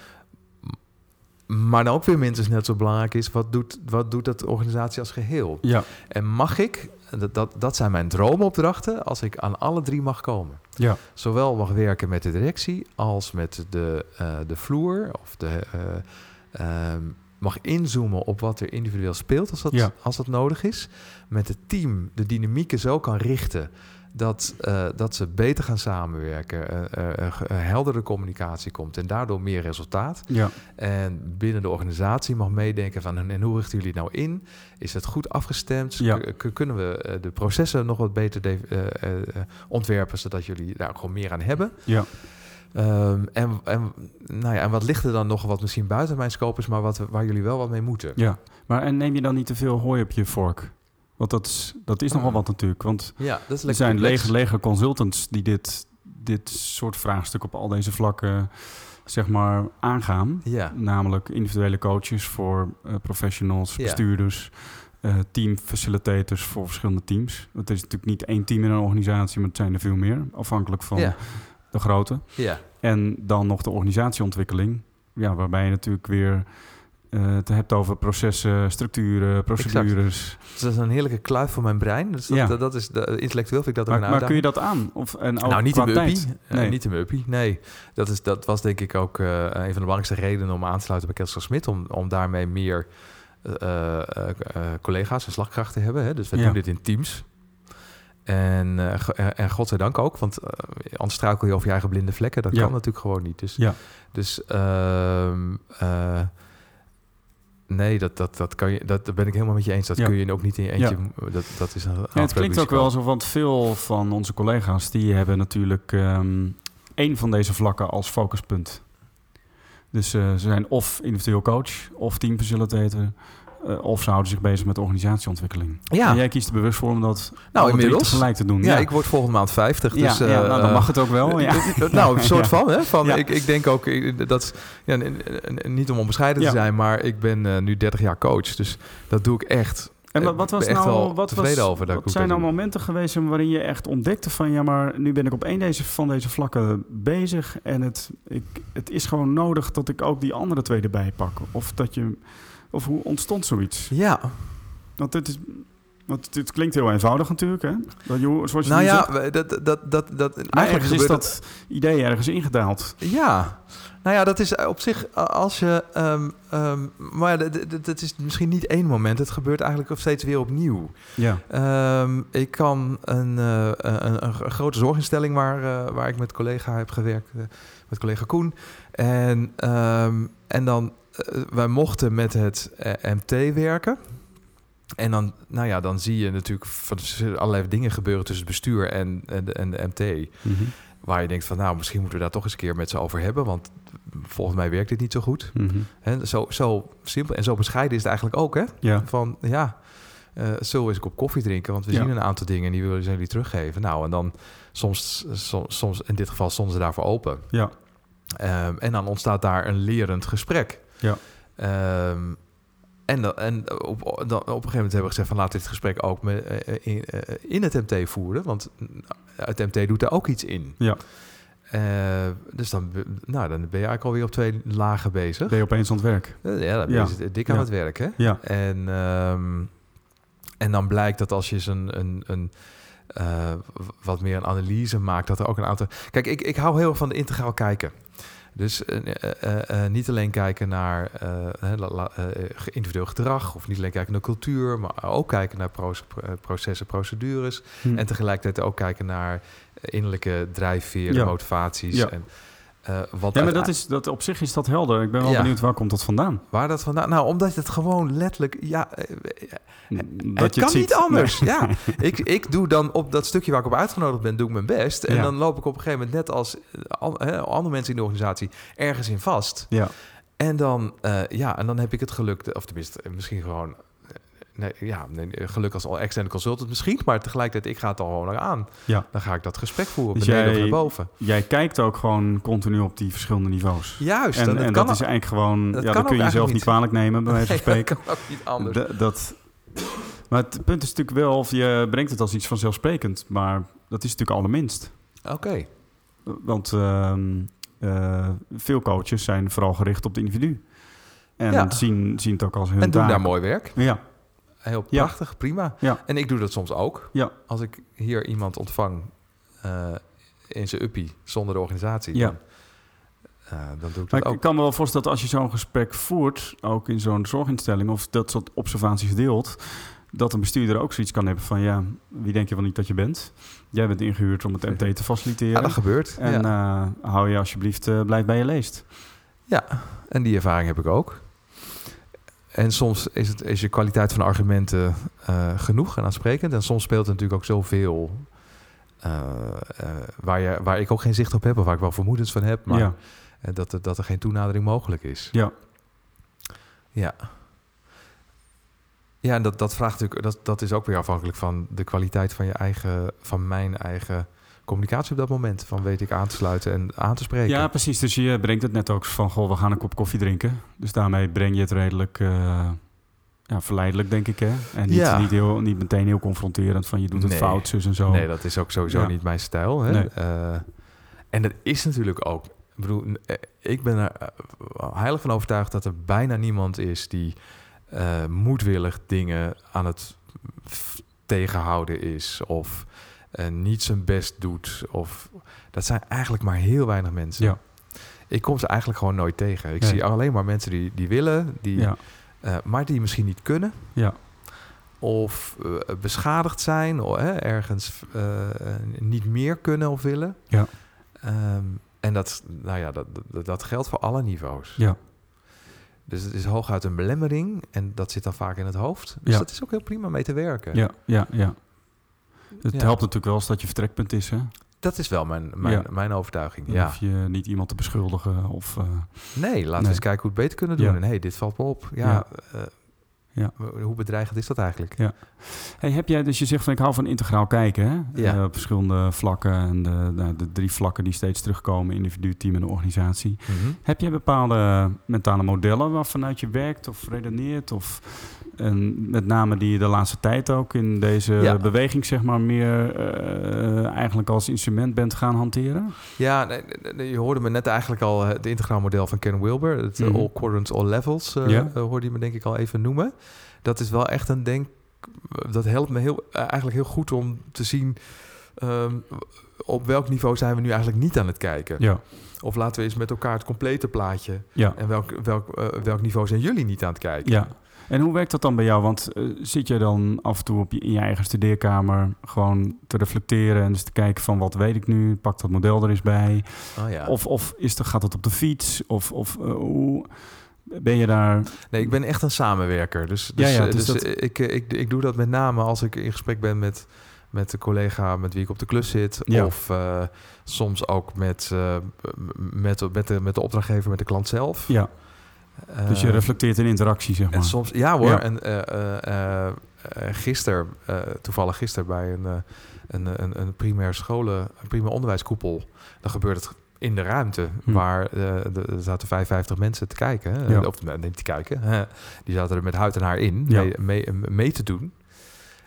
Speaker 3: Maar dan ook weer minstens net zo belangrijk is, wat doet, wat doet dat organisatie als geheel?
Speaker 2: ja,
Speaker 3: En mag ik, dat, dat, dat zijn mijn droomopdrachten, als ik aan alle drie mag komen.
Speaker 2: ja,
Speaker 3: Zowel mag werken met de directie als met de, eh, de vloer. Of de, eh, ehm, mag inzoomen op wat er individueel speelt als dat,
Speaker 2: Ja.
Speaker 3: als dat nodig is. Met het team de dynamieken zo kan richten dat, eh, dat ze beter gaan samenwerken. eh, eh, heldere communicatie komt en daardoor meer resultaat.
Speaker 2: ja,
Speaker 3: En binnen de organisatie mag meedenken van en hoe richten jullie nou in? Is het goed afgestemd?
Speaker 2: Ja.
Speaker 3: Kunnen we de processen nog wat beter ontwerpen, zodat jullie daar gewoon meer aan hebben?
Speaker 2: ja.
Speaker 3: Ehm, en, en, nou ja, en wat ligt er dan nog wat misschien buiten mijn scope is, maar wat, waar jullie wel wat mee moeten?
Speaker 2: ja. Maar en neem je dan niet te veel hooi op je vork? Want dat is, dat is nogal wat natuurlijk. Want
Speaker 3: Ja, dat is
Speaker 2: er zijn lege, lege consultants die dit, dit soort vraagstuk op al deze vlakken zeg maar aangaan.
Speaker 3: Ja,
Speaker 2: Namelijk individuele coaches voor eh, professionals,
Speaker 3: Ja.
Speaker 2: bestuurders, eh team facilitators voor verschillende teams. Er is natuurlijk niet één team in een organisatie, maar het zijn er veel meer, afhankelijk van
Speaker 3: ja,
Speaker 2: de grootte.
Speaker 3: ja,
Speaker 2: En dan nog de organisatieontwikkeling, ja, waarbij je natuurlijk weer eh, het hebt over processen, structuren, procedures.
Speaker 3: Dus dat is een heerlijke kluif voor mijn brein. Dus dat,
Speaker 2: Ja.
Speaker 3: dat, dat is de, intellectueel vind ik dat ook
Speaker 2: Maar,
Speaker 3: een
Speaker 2: maar kun je dat aan? Of, en ook
Speaker 3: nou, niet in mijn uppie.
Speaker 2: tijd?
Speaker 3: Eh,
Speaker 2: Nee.
Speaker 3: niet in mijn uppie, nee. Dat, is, dat was denk ik ook eh, een van de belangrijkste redenen om aan te sluiten bij Kessel Smit. Om, om daarmee meer collega's en slagkracht te hebben. Hè. Dus we
Speaker 2: Ja.
Speaker 3: doen dit in teams. En, en godzijdank ook, want anders struikel je over je eigen blinde vlekken. Dat
Speaker 2: Ja.
Speaker 3: kan natuurlijk gewoon niet. Dus,
Speaker 2: Ja.
Speaker 3: dus ehm, eh, nee, dat, dat, dat, kan je, dat, dat ben ik helemaal met je eens. Dat
Speaker 2: Ja.
Speaker 3: kun je ook niet in je eentje. Dat, dat is een
Speaker 2: Ja, het klinkt ook wel zo, want veel van onze collega's die hebben natuurlijk ehm één van deze vlakken als focuspunt. Dus eh, ze zijn of individueel coach, of teamfacilitator, eh, of ze houden zich bezig met organisatieontwikkeling.
Speaker 3: Ja.
Speaker 2: En jij kiest er bewust voor om dat
Speaker 3: Nou, inmiddels.
Speaker 2: tegelijk te doen.
Speaker 3: Ja, ik word volgende maand 50.
Speaker 2: ja,
Speaker 3: Dus,
Speaker 2: ja,
Speaker 3: eh,
Speaker 2: nou, dan
Speaker 3: eh,
Speaker 2: mag het ook wel. Ja.
Speaker 3: nou, een soort
Speaker 2: Ja.
Speaker 3: van. Hè? van
Speaker 2: Ja.
Speaker 3: ik, ik denk ook, eh, dat ja, niet om onbescheiden
Speaker 2: Ja.
Speaker 3: te zijn, maar ik ben nu 30 jaar coach. Dus dat doe ik echt.
Speaker 2: En wat, wat was nou, wat was,
Speaker 3: over dat
Speaker 2: wat zijn nou momenten geweest waarin je echt ontdekte van ja, maar nu ben ik op één deze, van deze vlakken bezig en het, ik, het is gewoon nodig dat ik ook die andere twee erbij pak. Of dat je, of hoe ontstond zoiets?
Speaker 3: Ja,
Speaker 2: Want het is, want het klinkt heel eenvoudig natuurlijk, hè? Dat je, zoals je
Speaker 3: nou ja,
Speaker 2: zegt.
Speaker 3: dat, dat, dat, dat, eigenlijk
Speaker 2: is dat idee ergens ingedaald.
Speaker 3: Ja, nou ja, dat is op zich als je. ehm, ehm, maar ja, dat is misschien niet één moment. Het gebeurt eigenlijk steeds weer opnieuw.
Speaker 2: Ja.
Speaker 3: Ehm, ik kan een, eh, een, een grote zorginstelling waar, eh, waar ik met collega heb gewerkt, eh, met collega Koen. En, en dan, eh, wij mochten met het eh, MT werken. En dan, nou ja, dan zie je natuurlijk van allerlei dingen gebeuren tussen het bestuur en, en, de, en de MT.
Speaker 2: Mhm.
Speaker 3: Waar je denkt van, nou, misschien moeten we daar toch eens een keer met ze over hebben. Want volgens mij werkt dit niet zo goed.
Speaker 2: Mhm.
Speaker 3: Hè, zo, zo simpel en zo bescheiden is het eigenlijk ook, hè?
Speaker 2: Ja.
Speaker 3: Van, ja, eh zullen we eens een kop koffie drinken? Want we
Speaker 2: Ja.
Speaker 3: zien een aantal dingen en die willen ze jullie teruggeven. Nou, en dan soms, soms, soms in dit geval stonden ze daarvoor open.
Speaker 2: Ja.
Speaker 3: Ehm, en dan ontstaat daar een lerend gesprek.
Speaker 2: Ja.
Speaker 3: Ehm, en dan, en op, dan, op een gegeven moment hebben we gezegd van we dit gesprek ook met, eh, in, eh, in het MT voeren. Want het MT doet daar ook iets in.
Speaker 2: Ja.
Speaker 3: Eh, dus dan, nou, dan ben je eigenlijk alweer op twee lagen bezig.
Speaker 2: Ben je opeens aan het werk?
Speaker 3: Eh, Ja, dan ben
Speaker 2: Ja.
Speaker 3: je dik aan
Speaker 2: Ja.
Speaker 3: het werk, hè?
Speaker 2: Ja.
Speaker 3: En, ehm, en dan blijkt dat als je eens een, een, een eh, wat meer een analyse maakt, dat er ook een aantal. Kijk, ik, ik hou heel erg van de integraal kijken. Dus eh, eh, eh, niet alleen kijken naar individueel gedrag, of niet alleen kijken naar cultuur, maar ook kijken naar proce- pro- processen, procedures.
Speaker 2: Hm.
Speaker 3: En tegelijkertijd ook kijken naar innerlijke drijfveren,
Speaker 2: Ja.
Speaker 3: motivaties.
Speaker 2: Ja.
Speaker 3: En, eh, wat
Speaker 2: Ja, maar dat is, dat, op zich is dat helder. Ik ben wel
Speaker 3: Ja.
Speaker 2: benieuwd waar komt dat vandaan?
Speaker 3: Waar dat vandaan? Nou, omdat het gewoon letterlijk... Ja, eh,
Speaker 2: Dat
Speaker 3: het
Speaker 2: je
Speaker 3: kan
Speaker 2: ziet.
Speaker 3: niet anders.
Speaker 2: Nee.
Speaker 3: Ja, ik, ik doe dan op dat stukje waar ik op uitgenodigd ben, doe ik mijn best. En
Speaker 2: Ja.
Speaker 3: dan loop ik op een gegeven moment net als eh, andere mensen in de organisatie ergens in vast.
Speaker 2: Ja.
Speaker 3: En dan, eh, ja, en dan heb ik het geluk, of tenminste, eh, misschien gewoon, eh, nee, ja, nee, geluk als al externe consultant misschien, maar tegelijkertijd, ik ga het al gewoon aan.
Speaker 2: Ja.
Speaker 3: Dan ga ik dat gesprek voeren,
Speaker 2: Dus
Speaker 3: beneden of
Speaker 2: jij-
Speaker 3: naar boven.
Speaker 2: Jij kijkt ook gewoon continu op die verschillende niveaus.
Speaker 3: Juist.
Speaker 2: en dat is eigenlijk gewoon...
Speaker 3: dat
Speaker 2: ja, dat kun je
Speaker 3: eigenlijk
Speaker 2: niet
Speaker 3: niet.
Speaker 2: kwalijk nemen, bij wijze van
Speaker 3: Nee,
Speaker 2: spreken.
Speaker 3: dat kan ook niet anders.
Speaker 2: D- dat, maar het punt is natuurlijk wel, of je brengt het als iets vanzelfsprekend, maar dat is natuurlijk allerminst.
Speaker 3: Oké.
Speaker 2: Want ehm, eh, veel coaches zijn vooral gericht op het individu. En
Speaker 3: Ja.
Speaker 2: zien, zien het ook als hun
Speaker 3: En doen
Speaker 2: taak.
Speaker 3: daar mooi werk.
Speaker 2: Ja,
Speaker 3: Heel
Speaker 2: Ja.
Speaker 3: prachtig, prima.
Speaker 2: Ja.
Speaker 3: En ik doe dat soms ook.
Speaker 2: Ja.
Speaker 3: Als ik hier iemand ontvang eh, in zijn uppie zonder de organisatie,
Speaker 2: Ja.
Speaker 3: dan, eh, dan doe ik
Speaker 2: maar
Speaker 3: dat
Speaker 2: ik
Speaker 3: ook.
Speaker 2: kan me wel voorstellen dat als je zo'n gesprek voert, ook in zo'n zorginstelling, of dat soort observaties deelt, dat een bestuurder ook zoiets kan hebben van, ja, wie denk je wel niet dat je bent? Jij bent ingehuurd om het MT te faciliteren.
Speaker 3: Ja, dat gebeurt.
Speaker 2: En
Speaker 3: ja.
Speaker 2: eh, hou je alsjeblieft, eh, blijf bij je leest.
Speaker 3: ja, en die ervaring heb ik ook. En soms is, het, is je kwaliteit van argumenten eh, genoeg en aansprekend. En soms speelt er natuurlijk ook zoveel eh, waar, je, waar ik ook geen zicht op heb, of waar ik wel vermoedens van heb, maar
Speaker 2: ja,
Speaker 3: dat, er- dat er geen toenadering mogelijk is.
Speaker 2: ja,
Speaker 3: Ja. Ja, en dat, dat vraagt natuurlijk, dat, dat is ook weer afhankelijk van de kwaliteit van je eigen, van mijn eigen communicatie op dat moment. Van weet ik aan te sluiten en aan te spreken.
Speaker 2: ja, precies. Dus je brengt het net ook van, goh, we gaan een kop koffie drinken. Dus daarmee breng je het redelijk eh, ja, verleidelijk, denk ik. Hè? En niet,
Speaker 3: Ja.
Speaker 2: niet, heel, niet meteen heel confronterend van je doet het
Speaker 3: Nee.
Speaker 2: fout, zus en zo.
Speaker 3: Nee, dat is ook sowieso
Speaker 2: Ja.
Speaker 3: niet mijn stijl. Hè?
Speaker 2: Nee.
Speaker 3: Eh, en dat is natuurlijk ook. Ik bedoel, eh, ik ben er heilig van overtuigd dat er bijna niemand is die eh, moedwillig dingen aan het tegenhouden is. Of niet zijn best doet. Of, dat zijn eigenlijk maar heel weinig mensen.
Speaker 2: Ja.
Speaker 3: Ik kom ze eigenlijk gewoon nooit tegen. Ik
Speaker 2: Nee.
Speaker 3: zie alleen maar mensen die, die willen, die,
Speaker 2: Ja,
Speaker 3: eh, maar die misschien niet kunnen
Speaker 2: ja,
Speaker 3: of eh, beschadigd zijn, of ergens eh, niet meer kunnen of willen.
Speaker 2: Ja.
Speaker 3: Ehm, en dat, nou ja, dat, dat, dat geldt voor alle niveaus.
Speaker 2: ja.
Speaker 3: Dus het is hooguit een belemmering en dat zit dan vaak in het hoofd. Dus
Speaker 2: Ja.
Speaker 3: dat is ook heel prima mee te werken.
Speaker 2: ja, ja, ja. Het
Speaker 3: Ja.
Speaker 2: helpt natuurlijk wel als dat je vertrekpunt is, hè?
Speaker 3: Dat is wel mijn, mijn,
Speaker 2: Ja.
Speaker 3: mijn overtuiging.
Speaker 2: Dan
Speaker 3: Ja.
Speaker 2: hoef je niet iemand te beschuldigen of... eh,
Speaker 3: Nee, laten
Speaker 2: Nee.
Speaker 3: we eens kijken hoe we het beter kunnen doen.
Speaker 2: Ja.
Speaker 3: En hey, dit valt me op. Ja,
Speaker 2: Ja.
Speaker 3: eh,
Speaker 2: Ja.
Speaker 3: Hoe bedreigend is dat eigenlijk?
Speaker 2: Ja. Hey, heb jij, dus je zegt van ik hou van integraal kijken, hè?
Speaker 3: Ja.
Speaker 2: Eh, op verschillende vlakken en de, de drie vlakken die steeds terugkomen, individu, team en organisatie.
Speaker 3: Mhm.
Speaker 2: Heb jij bepaalde mentale modellen waarvanuit je werkt of redeneert? Of en met name die je de laatste tijd ook in deze
Speaker 3: Ja.
Speaker 2: beweging, zeg maar, meer eh, eigenlijk als instrument bent gaan hanteren?
Speaker 3: Ja, nee, nee, nee, je hoorde me net eigenlijk al eh, het integraal model van Ken Wilber. Het
Speaker 2: Mhm.
Speaker 3: All Quadrants, All Levels eh,
Speaker 2: Ja.
Speaker 3: hoorde je me denk ik al even noemen. Dat is wel echt een denk... Dat helpt me heel, eigenlijk heel goed om te zien... ehm, op welk niveau zijn we nu eigenlijk niet aan het kijken.
Speaker 2: Ja,
Speaker 3: Of laten we eens met elkaar het complete plaatje...
Speaker 2: ja,
Speaker 3: En welk, welk, welk niveau zijn jullie niet aan het kijken?
Speaker 2: ja. En hoe werkt dat dan bij jou? Want eh, zit je dan af en toe op je, in je eigen studeerkamer gewoon te reflecteren en dus te kijken van wat weet ik nu? Pak dat model er eens bij.
Speaker 3: Oh, ja.
Speaker 2: Of, of is er, gaat het op de fiets? Of, of eh, hoe ben je daar?
Speaker 3: Nee, ik ben echt een samenwerker. Dus,
Speaker 2: Ja,
Speaker 3: dus,
Speaker 2: ja,
Speaker 3: eh,
Speaker 2: dus
Speaker 3: dus
Speaker 2: dat-
Speaker 3: ik, ik, ik doe dat met name als ik in gesprek ben met, met de collega met wie ik op de klus zit.
Speaker 2: Ja.
Speaker 3: Of soms ook met, met, met, de, met de opdrachtgever, met de klant zelf.
Speaker 2: Ja, dus je
Speaker 3: Eh,
Speaker 2: reflecteert in interactie, zeg maar.
Speaker 3: En soms, ja hoor.
Speaker 2: Ja.
Speaker 3: En eh eh, gisteren, toevallig gisteren bij een, een, een, een primair scholen, een primair onderwijskoepel, dan gebeurt het in de ruimte
Speaker 2: Hm.
Speaker 3: waar er zaten 55 mensen te kijken. Hè?
Speaker 2: Ja.
Speaker 3: Of nee, te kijken. Die zaten er met huid en haar in
Speaker 2: Ja.
Speaker 3: mee, mee, mee te doen.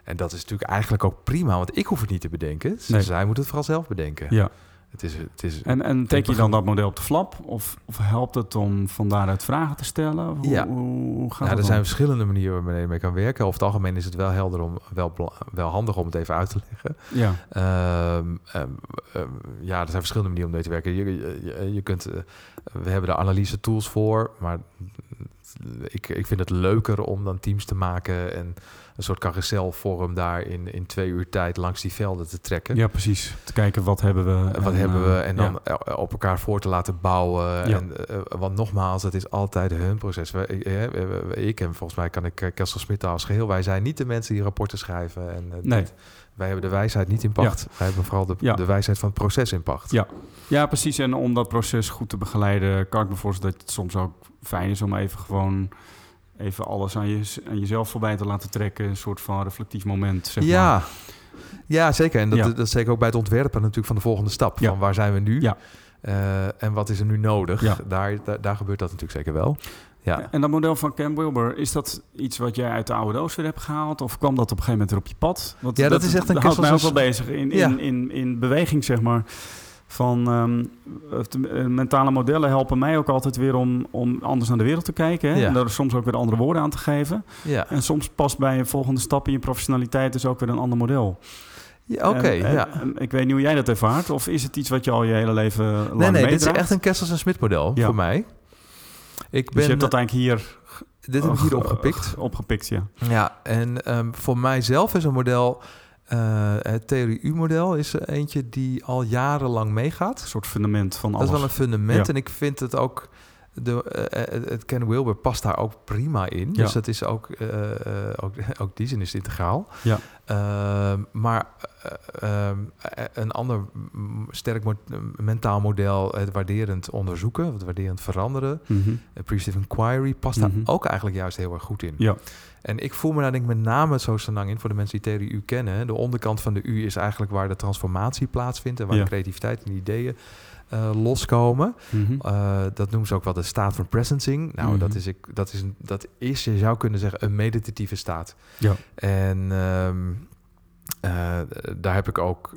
Speaker 3: En dat is natuurlijk eigenlijk ook prima, want ik hoef het niet te bedenken.
Speaker 2: Nee.
Speaker 3: Zij moeten het vooral zelf bedenken.
Speaker 2: Ja.
Speaker 3: Het is, het is,
Speaker 2: En, en teken je dan dat model op de flap? Of, of helpt het om van daaruit vragen te stellen? Hoe,
Speaker 3: Ja.
Speaker 2: hoe, gaat
Speaker 3: er zijn verschillende manieren waarmee je mee kan werken. Over het algemeen is het wel helder om, wel, wel handig om het even uit te leggen.
Speaker 2: Ja,
Speaker 3: Ehm, ehm, ehm, ja, er zijn verschillende manieren om mee te werken. Je, je, je- je kunt, eh, we hebben de analyse tools voor, maar ik, ik vind het leuker om dan teams te maken en een soort carouselvorm daar in, in twee uur tijd langs die velden te trekken.
Speaker 2: ja, precies. Te kijken wat hebben we.
Speaker 3: En Wat
Speaker 2: en,
Speaker 3: hebben
Speaker 2: eh,
Speaker 3: we? En dan
Speaker 2: ja.
Speaker 3: eh, op elkaar voor te laten bouwen.
Speaker 2: Ja.
Speaker 3: En, eh, want nogmaals, het is altijd hun proces. Ik, we- we- ik en volgens mij kan ik Kessel Smit als geheel. Wij zijn niet de mensen die rapporten schrijven. En,
Speaker 2: Nee.
Speaker 3: dit- wij hebben de wijsheid niet in pacht. Wij hebben vooral de,
Speaker 2: Ja.
Speaker 3: de wijsheid van het proces in pacht.
Speaker 2: Ja. Ja, precies. En om dat proces goed te begeleiden, kan ik me voorstellen dat het soms ook fijn is om even gewoon even alles aan, je, aan jezelf voorbij te laten trekken. Een soort van reflectief moment. Zeg
Speaker 3: ja.
Speaker 2: Maar.
Speaker 3: ja, zeker. En dat,
Speaker 2: Ja.
Speaker 3: dat is zeker ook bij het ontwerpen natuurlijk van de volgende stap.
Speaker 2: Ja.
Speaker 3: Van waar zijn we nu?
Speaker 2: Ja.
Speaker 3: Eh, en wat is er nu nodig?
Speaker 2: Ja.
Speaker 3: Daar, daar, daar gebeurt dat natuurlijk zeker wel. Ja.
Speaker 2: En dat model van Cam Wilber, is dat iets wat jij uit de oude doos weer hebt gehaald? Of kwam dat op een gegeven moment er op je pad? Want
Speaker 3: Ja, dat is echt een
Speaker 2: houdt mij ook wel bezig in, in,
Speaker 3: Ja.
Speaker 2: in, in, beweging, zeg maar. Van ehm, eh, mentale modellen helpen mij ook altijd weer om, om anders naar de wereld te kijken. Hè?
Speaker 3: Ja.
Speaker 2: En daar soms ook weer andere woorden aan te geven.
Speaker 3: Ja.
Speaker 2: En soms past bij een volgende stap in je professionaliteit dus ook weer een ander model.
Speaker 3: Ja, Oké, ja.
Speaker 2: ik weet niet hoe jij dat ervaart. Of is het iets wat je al je hele leven lang
Speaker 3: Nee, nee, dit is echt een Kessels en Smit model
Speaker 2: Ja.
Speaker 3: voor mij. Ik ben,
Speaker 2: Dus je hebt dat eigenlijk hier,
Speaker 3: dit heb ik hier
Speaker 2: eh,
Speaker 3: opgepikt.
Speaker 2: opgepikt, ja.
Speaker 3: Ja, en ehm, voor mijzelf is een model, eh, het theorie U-model, is eentje die al jarenlang meegaat.
Speaker 2: Een soort fundament van
Speaker 3: Dat
Speaker 2: alles.
Speaker 3: is wel een fundament
Speaker 2: Ja.
Speaker 3: en ik vind het ook, de, eh, eh, het Ken Wilber past daar ook prima in.
Speaker 2: Ja.
Speaker 3: Dus dat is ook, eh, ook, ook die zin is integraal.
Speaker 2: Ja.
Speaker 3: Ehm, maar eh, ehm, eh, een ander mm, sterk mo- mentaal model, het waarderend onderzoeken, het waarderend veranderen,
Speaker 2: Mhm.
Speaker 3: appreciative inquiry, past
Speaker 2: Mhm.
Speaker 3: daar ook eigenlijk juist heel erg goed in.
Speaker 2: Ja.
Speaker 3: En ik voel me daar denk ik met name zo lang in, voor de mensen die theorie U kennen. De onderkant van de U is eigenlijk waar de transformatie plaatsvindt en waar de creativiteit en ideeën eh, loskomen.
Speaker 2: Mhm.
Speaker 3: Eh, dat noemen ze ook wel de staat van presencing. Nou,
Speaker 2: Mhm.
Speaker 3: dat, is, ik, dat, is een, dat is, je zou kunnen zeggen, een meditatieve staat.
Speaker 2: Ja.
Speaker 3: En ehm, eh, daar heb ik ook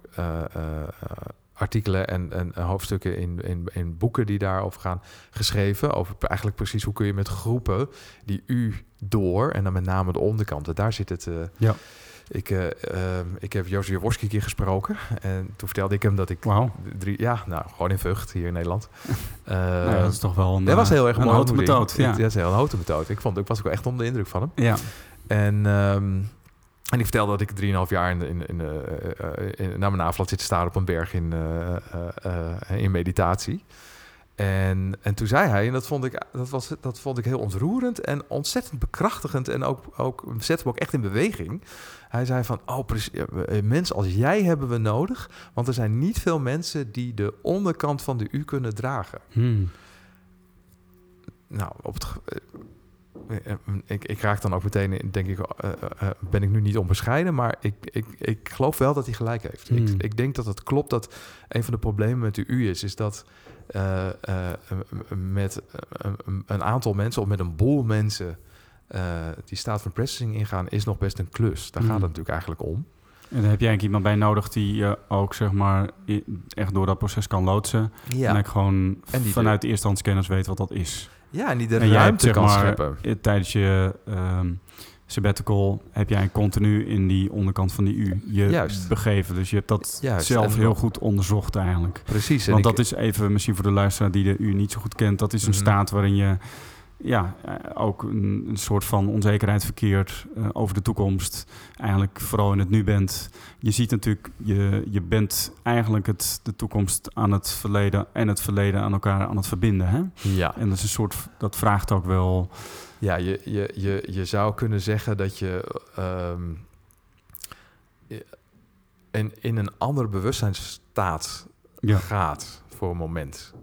Speaker 3: artikelen en, en hoofdstukken in, in, in boeken die daarover gaan geschreven. Over eigenlijk precies hoe kun je met groepen die u door, en dan met name de onderkanten, daar zit het.
Speaker 2: Ja.
Speaker 3: Ik, eh, ehm, ik heb Jozef Jaworski een keer gesproken. En toen vertelde ik hem dat ik drie, ja, nou, gewoon in Vught hier in Nederland. Eh,
Speaker 2: Nou ja, dat is toch wel een,
Speaker 3: dat was heel erg
Speaker 2: een
Speaker 3: mooi
Speaker 2: houten methode. Ja.
Speaker 3: Ja, dat is heel een houten methode. Ik, vond, ik was ook echt onder de indruk van hem.
Speaker 2: ja.
Speaker 3: En, ehm, en ik vertelde dat ik 3,5 jaar in, in, in, eh, eh, in, naar mijn naaflat zit te staan op een berg in, eh, eh, eh, in meditatie. En, en toen zei hij, en dat vond, ik, dat, was, dat vond ik heel ontroerend en ontzettend bekrachtigend en ook, ook zette me ook echt in beweging. Hij zei van, oh eh, mensen als jij hebben we nodig, want er zijn niet veel mensen die de onderkant van de U kunnen dragen.
Speaker 2: Hmm.
Speaker 3: Nou, op het, eh, eh, ik, ik raak dan ook meteen, in, denk ik, ben ik nu niet onbescheiden, maar ik, ik, ik geloof wel dat hij gelijk heeft.
Speaker 2: Hmm.
Speaker 3: Ik, ik denk dat het klopt dat een van de problemen met de U is, is dat met een aantal mensen of met een boel mensen eh, die staat van processing ingaan, is nog best een klus. Daar gaat het natuurlijk eigenlijk om.
Speaker 2: En daar heb jij eigenlijk iemand bij nodig die je ook zeg maar echt door dat proces kan loodsen. En ik gewoon
Speaker 3: En die
Speaker 2: vanuit de eerstehandskennis weet wat dat is.
Speaker 3: Ja, en die de
Speaker 2: en hebt
Speaker 3: ruimte
Speaker 2: zeg
Speaker 3: kan
Speaker 2: maar
Speaker 3: scheppen.
Speaker 2: eh, tijdens je ehm sabbatical heb jij continu in die onderkant van die U je
Speaker 3: Juist.
Speaker 2: begeven. Dus je hebt dat
Speaker 3: Juist,
Speaker 2: zelf heel goed onderzocht eigenlijk.
Speaker 3: Precies.
Speaker 2: Want
Speaker 3: ik-
Speaker 2: dat is even misschien voor de luisteraar die de U niet zo goed kent. Dat is een
Speaker 3: Mhm.
Speaker 2: staat waarin je ja, eh, ook een, een soort van onzekerheid verkeert eh, over de toekomst. Eigenlijk vooral in het nu bent. Je ziet natuurlijk, je, je bent eigenlijk het, de toekomst aan het verleden en het verleden aan elkaar aan het verbinden. Hè?
Speaker 3: ja.
Speaker 2: En dat is een soort, dat vraagt ook wel.
Speaker 3: Ja, je, je, je, je zou kunnen zeggen dat je ehm, in, in een andere bewustzijnsstaat
Speaker 2: Ja.
Speaker 3: gaat voor een moment.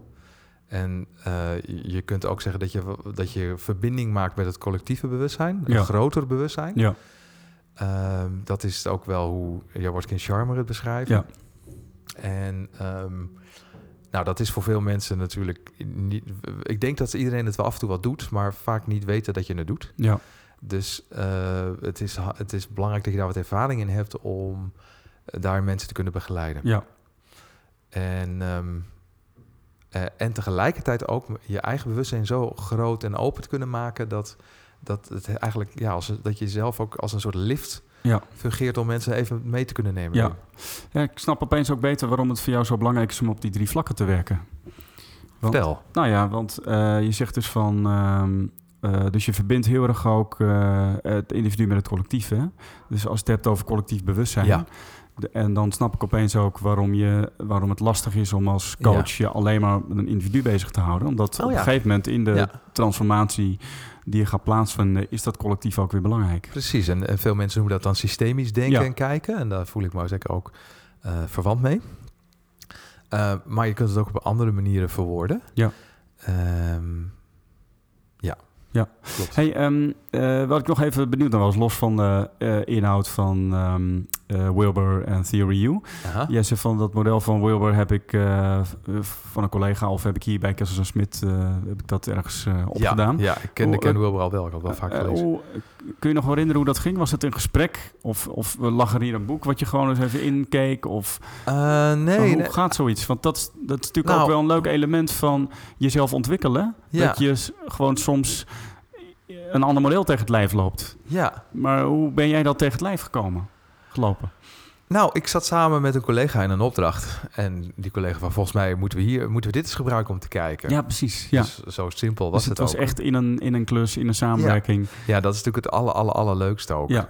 Speaker 3: En eh, je kunt ook zeggen dat je, dat je verbinding maakt met het collectieve bewustzijn, een
Speaker 2: Ja.
Speaker 3: groter bewustzijn.
Speaker 2: Ja,
Speaker 3: Ehm, dat is ook wel hoe Jaworski Charmer het beschrijft.
Speaker 2: Ja.
Speaker 3: En ehm, nou, dat is voor veel mensen natuurlijk niet. Ik denk dat iedereen het wel af en toe wat doet, maar vaak niet weten dat je het doet.
Speaker 2: ja,
Speaker 3: Dus eh, het, is, het is belangrijk dat je daar wat ervaring in hebt om eh, daar mensen te kunnen begeleiden.
Speaker 2: ja,
Speaker 3: En, ehm, eh, en tegelijkertijd ook je eigen bewustzijn zo groot en open te kunnen maken dat, dat het eigenlijk ja, als, dat je zelf ook als een soort lift
Speaker 2: ja.
Speaker 3: fungeert om mensen even mee te kunnen nemen.
Speaker 2: Ja. ja, ik snap opeens ook beter waarom het voor jou zo belangrijk is om op die drie vlakken te werken. Want-
Speaker 3: Vertel.
Speaker 2: Nou ja, want eh, je zegt dus van. ehm, eh, dus je verbindt heel erg ook het individu met het collectief. Hè? Dus als je het hebt over collectief bewustzijn.
Speaker 3: Ja.
Speaker 2: De- en dan snap ik opeens ook waarom, je, waarom het lastig is om als coach je alleen maar met een individu bezig te houden. Omdat
Speaker 3: Oh
Speaker 2: op een gegeven moment in de transformatie die je gaat plaatsvinden, is dat collectief ook weer belangrijk.
Speaker 3: Precies, en, en veel mensen noemen dat dan systemisch denken en kijken. En daar voel ik me zeker ook eh, verwant mee. Eh, maar je kunt het ook op andere manieren verwoorden.
Speaker 2: Ja.
Speaker 3: Ehm, ja.
Speaker 2: Ja.
Speaker 3: klopt.
Speaker 2: Hey, ehm, eh, wat ik nog even benieuwd naar was, los van de inhoud van ehm, eh, Wilbur en Theory U.
Speaker 3: Aha.
Speaker 2: Jij zegt van dat model van Wilbur heb ik eh, v- van een collega of heb ik hier bij Kessels Smit eh, heb ik dat ergens eh, opgedaan.
Speaker 3: Ja, ja, ik ken, ik ken
Speaker 2: eh,
Speaker 3: Wilbur al wel. Ik had het wel vaak
Speaker 2: Eh,
Speaker 3: gelezen.
Speaker 2: kun je nog herinneren hoe dat ging? Was het een gesprek? Of, of lag er hier een boek wat je gewoon eens even inkeek? Of
Speaker 3: Eh, nee,
Speaker 2: hoe
Speaker 3: nee.
Speaker 2: gaat zoiets? Want dat, is- dat is natuurlijk
Speaker 3: Nou-
Speaker 2: ook wel een leuk element van jezelf ontwikkelen.
Speaker 3: Ja.
Speaker 2: Dat je gewoon soms een ander model tegen het lijf loopt.
Speaker 3: Ja.
Speaker 2: Maar hoe ben jij dat tegen het lijf gekomen? Gelopen?
Speaker 3: Nou, ik zat samen met een collega in een opdracht. En die collega van volgens mij moeten we hier moeten we dit eens gebruiken om te kijken.
Speaker 2: Ja, precies. Ja.
Speaker 3: Dus zo simpel was
Speaker 2: dus het
Speaker 3: het,
Speaker 2: was
Speaker 3: ook.
Speaker 2: echt in een, in een klus, in een samenwerking.
Speaker 3: Ja, dat is natuurlijk het aller, aller, allerleukste ook.
Speaker 2: Ja.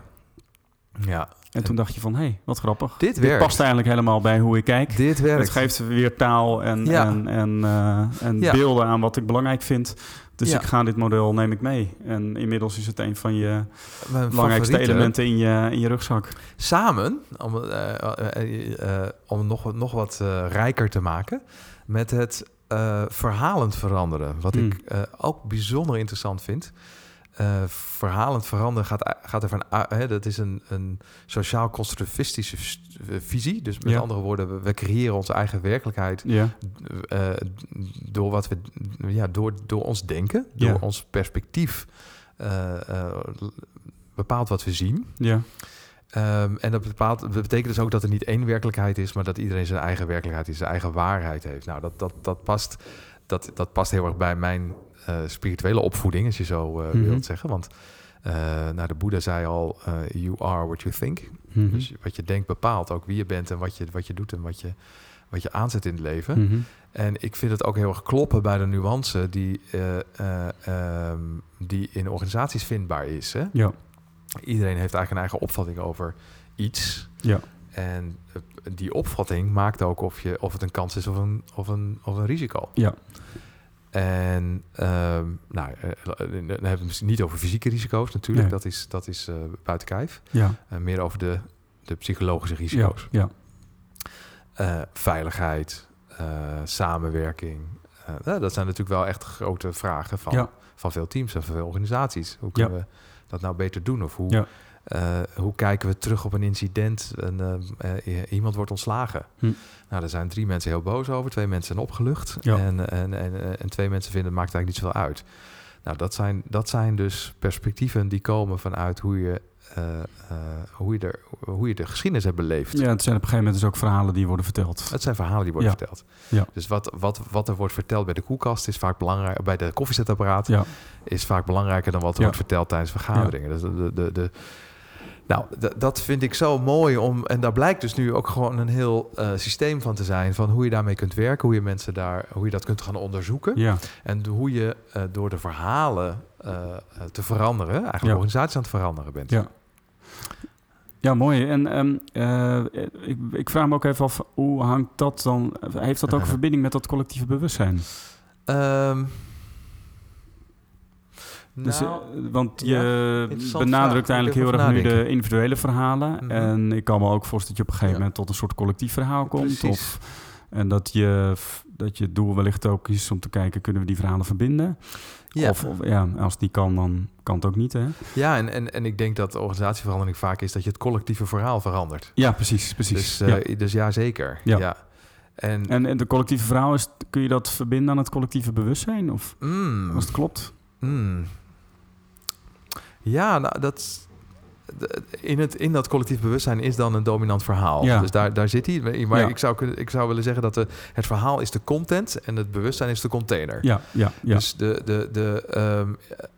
Speaker 3: ja.
Speaker 2: En toen dacht je van, hé, hey, wat grappig.
Speaker 3: Dit werkt.
Speaker 2: past eigenlijk helemaal bij hoe ik kijk.
Speaker 3: Dit werkt.
Speaker 2: Het geeft weer taal en,
Speaker 3: Ja.
Speaker 2: en, en, eh, en
Speaker 3: Ja.
Speaker 2: beelden aan wat ik belangrijk vind. Dus
Speaker 3: Ja.
Speaker 2: ik ga dit model, neem ik mee. En inmiddels is het een van je
Speaker 3: Mijn
Speaker 2: belangrijkste
Speaker 3: favoriete.
Speaker 2: elementen in je, in je rugzak.
Speaker 3: Samen, om, eh, om nog, nog wat rijker te maken, met het verhalend veranderen. Wat
Speaker 2: Hmm.
Speaker 3: ik ook bijzonder interessant vind. Eh, verhalend veranderen gaat, gaat ervan uit, hè, dat is een, een sociaal-constructivistische eh, visie. Dus met
Speaker 2: Ja.
Speaker 3: andere woorden, we, creëren onze eigen werkelijkheid
Speaker 2: Ja,
Speaker 3: eh, door wat we, ja, door, door ons denken, door ons perspectief bepaalt wat we zien.
Speaker 2: ja,
Speaker 3: Ehm, en dat, bepaalt, dat betekent dus ook dat er niet één werkelijkheid is, maar dat iedereen zijn eigen werkelijkheid is, zijn eigen waarheid heeft. Nou, dat, dat, dat, past, dat, dat past heel erg bij mijn spirituele opvoeding, als je zo eh,
Speaker 2: Mhm.
Speaker 3: wilt zeggen. Want eh nou, de Boeddha zei al, eh, you are what you think.
Speaker 2: Mhm.
Speaker 3: Dus wat je denkt bepaalt ook wie je bent en wat je, wat je doet en wat je, wat je aanzet in het leven.
Speaker 2: Mhm.
Speaker 3: En ik vind het ook heel erg kloppen bij de nuance die, eh, eh, ehm, die in organisaties vindbaar is. Hè?
Speaker 2: ja,
Speaker 3: Iedereen heeft eigenlijk een eigen opvatting over iets.
Speaker 2: ja,
Speaker 3: En eh, die opvatting maakt ook of, je, of het een kans is of een, of een, of een risico.
Speaker 2: ja,
Speaker 3: En ehm, nou, eh, dan hebben we het misschien niet over fysieke risico's natuurlijk.
Speaker 2: Nee.
Speaker 3: Dat is, dat is eh, buiten kijf.
Speaker 2: ja,
Speaker 3: Eh, meer over de, de psychologische risico's.
Speaker 2: ja,
Speaker 3: veiligheid, samenwerking, nou, dat zijn natuurlijk wel echt grote vragen van,
Speaker 2: Ja.
Speaker 3: van veel teams en van veel organisaties. Hoe kunnen we dat nou beter doen? Of hoe, Eh, hoe kijken we terug op een incident en eh, eh, iemand wordt ontslagen?
Speaker 2: Hm.
Speaker 3: Nou, daar zijn drie mensen heel boos over, twee mensen zijn opgelucht
Speaker 2: Ja.
Speaker 3: en, en, en, en twee mensen vinden het maakt eigenlijk niet zoveel uit. Nou, dat zijn, dat zijn dus perspectieven die komen vanuit hoe je, hoe je, er, hoe je de geschiedenis hebt beleefd.
Speaker 2: Ja, het zijn op een gegeven moment dus ook verhalen die worden verteld.
Speaker 3: Het zijn verhalen die worden
Speaker 2: Ja.
Speaker 3: verteld.
Speaker 2: Ja.
Speaker 3: Dus wat, wat, wat er wordt verteld bij de koelkast is vaak belangrijk, bij de koffiezetapparaat
Speaker 2: Ja,
Speaker 3: is vaak belangrijker dan wat er wordt verteld tijdens vergaderingen. Dus de, de, de, nou, dat vind ik zo mooi om. En daar blijkt dus nu ook gewoon een heel eh, systeem van te zijn. Van hoe je daarmee kunt werken, hoe je mensen daar, hoe je dat kunt gaan onderzoeken.
Speaker 2: ja.
Speaker 3: En hoe je eh, door de verhalen eh, te veranderen, eigenlijk
Speaker 2: Ja.
Speaker 3: de organisatie aan het veranderen bent.
Speaker 2: Ja. Ja, mooi. En ehm, eh, ik, ik vraag me ook even af, hoe hangt dat dan... Heeft dat ook een verbinding met dat collectieve bewustzijn?
Speaker 3: Ehm,
Speaker 2: Dus,
Speaker 3: nou,
Speaker 2: eh, want je benadrukt
Speaker 3: vraag.
Speaker 2: eigenlijk heel erg nu de individuele verhalen.
Speaker 3: Mhm.
Speaker 2: En ik kan me ook voorstellen dat je op een gegeven
Speaker 3: Ja.
Speaker 2: moment tot een soort collectief verhaal komt.
Speaker 3: Precies.
Speaker 2: Of, en dat je, dat je doel wellicht ook is om te kijken, kunnen we die verhalen verbinden?
Speaker 3: ja.
Speaker 2: Of, of ja, als het niet kan, dan kan het ook niet, hè?
Speaker 3: Ja, en, en, en ik denk dat de organisatieverandering vaak is dat je het collectieve verhaal verandert.
Speaker 2: Ja, precies, precies.
Speaker 3: Dus,
Speaker 2: ja.
Speaker 3: eh, dus ja, zeker.
Speaker 2: Ja.
Speaker 3: Ja. En,
Speaker 2: En, en de collectieve verhaal, is, kun je dat verbinden aan het collectieve bewustzijn? Of
Speaker 3: mm,
Speaker 2: als het klopt?
Speaker 3: mm. Ja, nou, dat, in, het, in dat collectief bewustzijn is dan een dominant verhaal.
Speaker 2: Ja.
Speaker 3: Dus daar, daar zit hij. Maar
Speaker 2: Ja.
Speaker 3: ik, zou, kunnen- ik zou willen zeggen dat de, het verhaal is de content en het bewustzijn is de container.
Speaker 2: Ja, ja, ja.
Speaker 3: Dus de, de, de, ehm,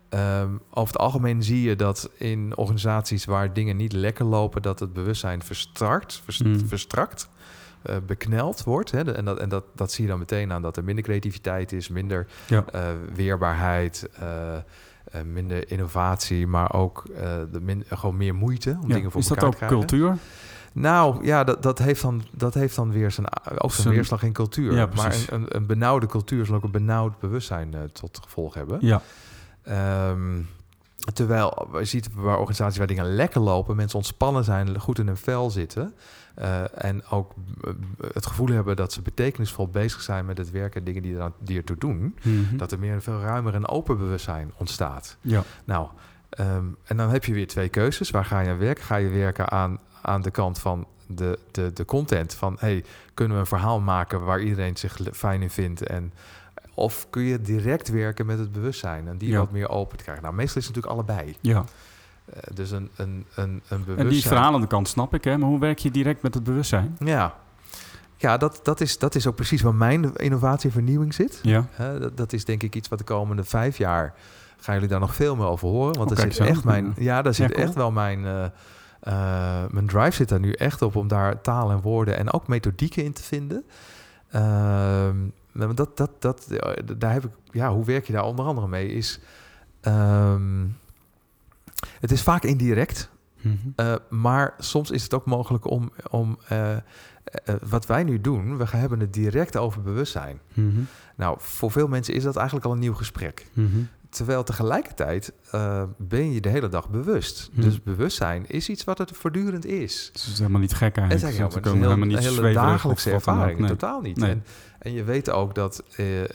Speaker 3: ehm, over het algemeen zie je dat in organisaties waar dingen niet lekker lopen, dat het bewustzijn verstrakt, vers-
Speaker 2: Mm.
Speaker 3: verstrakt eh, bekneld wordt. Hè? En, dat, en dat, dat zie je dan meteen aan dat er minder creativiteit is, minder
Speaker 2: Ja.
Speaker 3: eh, weerbaarheid, eh, eh, minder innovatie, maar ook eh, de min, gewoon meer moeite om
Speaker 2: Ja.
Speaker 3: dingen voor
Speaker 2: Is dat
Speaker 3: elkaar
Speaker 2: ook
Speaker 3: te krijgen.
Speaker 2: cultuur?
Speaker 3: Nou ja, dat, dat, heeft dan, dat heeft dan weer zijn, ook zijn weerslag in cultuur.
Speaker 2: Ja,
Speaker 3: maar een, een, benauwde cultuur zal ook een benauwd bewustzijn eh, tot gevolg hebben.
Speaker 2: Ja,
Speaker 3: Ehm, terwijl je ziet waar organisaties waar dingen lekker lopen, mensen ontspannen zijn, goed in hun vel zitten. eh, en ook eh, het gevoel hebben dat ze betekenisvol bezig zijn met het werk en dingen die, er, die ertoe doen.
Speaker 2: Mhm.
Speaker 3: Dat er meer een veel ruimer en open bewustzijn ontstaat.
Speaker 2: ja.
Speaker 3: Nou, ehm, en dan heb je weer twee keuzes. Waar ga je aan werken? Ga je werken aan, aan de kant van de, de, de content? Van, hey, kunnen we een verhaal maken waar iedereen zich fijn in vindt? En, of kun je direct werken met het bewustzijn en die
Speaker 2: Ja.
Speaker 3: wat meer open te krijgen? Nou, meestal is het natuurlijk allebei.
Speaker 2: ja.
Speaker 3: Eh, dus een, een, een, een bewustzijn...
Speaker 2: En die verhalende kant snap ik, hè? Maar hoe werk je direct met het bewustzijn?
Speaker 3: Ja, ja dat, dat, is, dat is ook precies waar mijn innovatie en vernieuwing zit.
Speaker 2: Ja.
Speaker 3: Dat, dat is denk ik iets wat de komende vijf jaar gaan jullie daar nog veel meer over horen. Want
Speaker 2: Oh,
Speaker 3: er
Speaker 2: kijk
Speaker 3: zit echt mijn, ja, daar zit
Speaker 2: cool.
Speaker 3: echt wel mijn, eh, eh, mijn drive zit daar nu echt op om daar taal en woorden en ook methodieken in te vinden. Ehm, maar dat, dat, dat, eh, daar heb ik, ja, hoe werk je daar onder andere mee? Is, ehm, het is vaak indirect.
Speaker 2: Mhm.
Speaker 3: Uh, maar soms is het ook mogelijk om, om uh, uh, wat wij nu doen, we gaan hebben het direct over bewustzijn.
Speaker 2: Mhm.
Speaker 3: Nou, voor veel mensen is dat eigenlijk al een nieuw gesprek.
Speaker 2: Mhm.
Speaker 3: Terwijl tegelijkertijd uh, ben je de hele dag bewust. Dus bewustzijn is iets wat het voortdurend is.
Speaker 2: Dus het is helemaal niet gek
Speaker 3: Het
Speaker 2: eigenlijk.
Speaker 3: is,
Speaker 2: Het
Speaker 3: helemaal,
Speaker 2: is
Speaker 3: het is
Speaker 2: helemaal
Speaker 3: een
Speaker 2: niet
Speaker 3: hele
Speaker 2: zweverig
Speaker 3: dagelijkse ervaring.
Speaker 2: Nee.
Speaker 3: Totaal niet.
Speaker 2: Nee.
Speaker 3: En, en je weet ook dat uh, uh,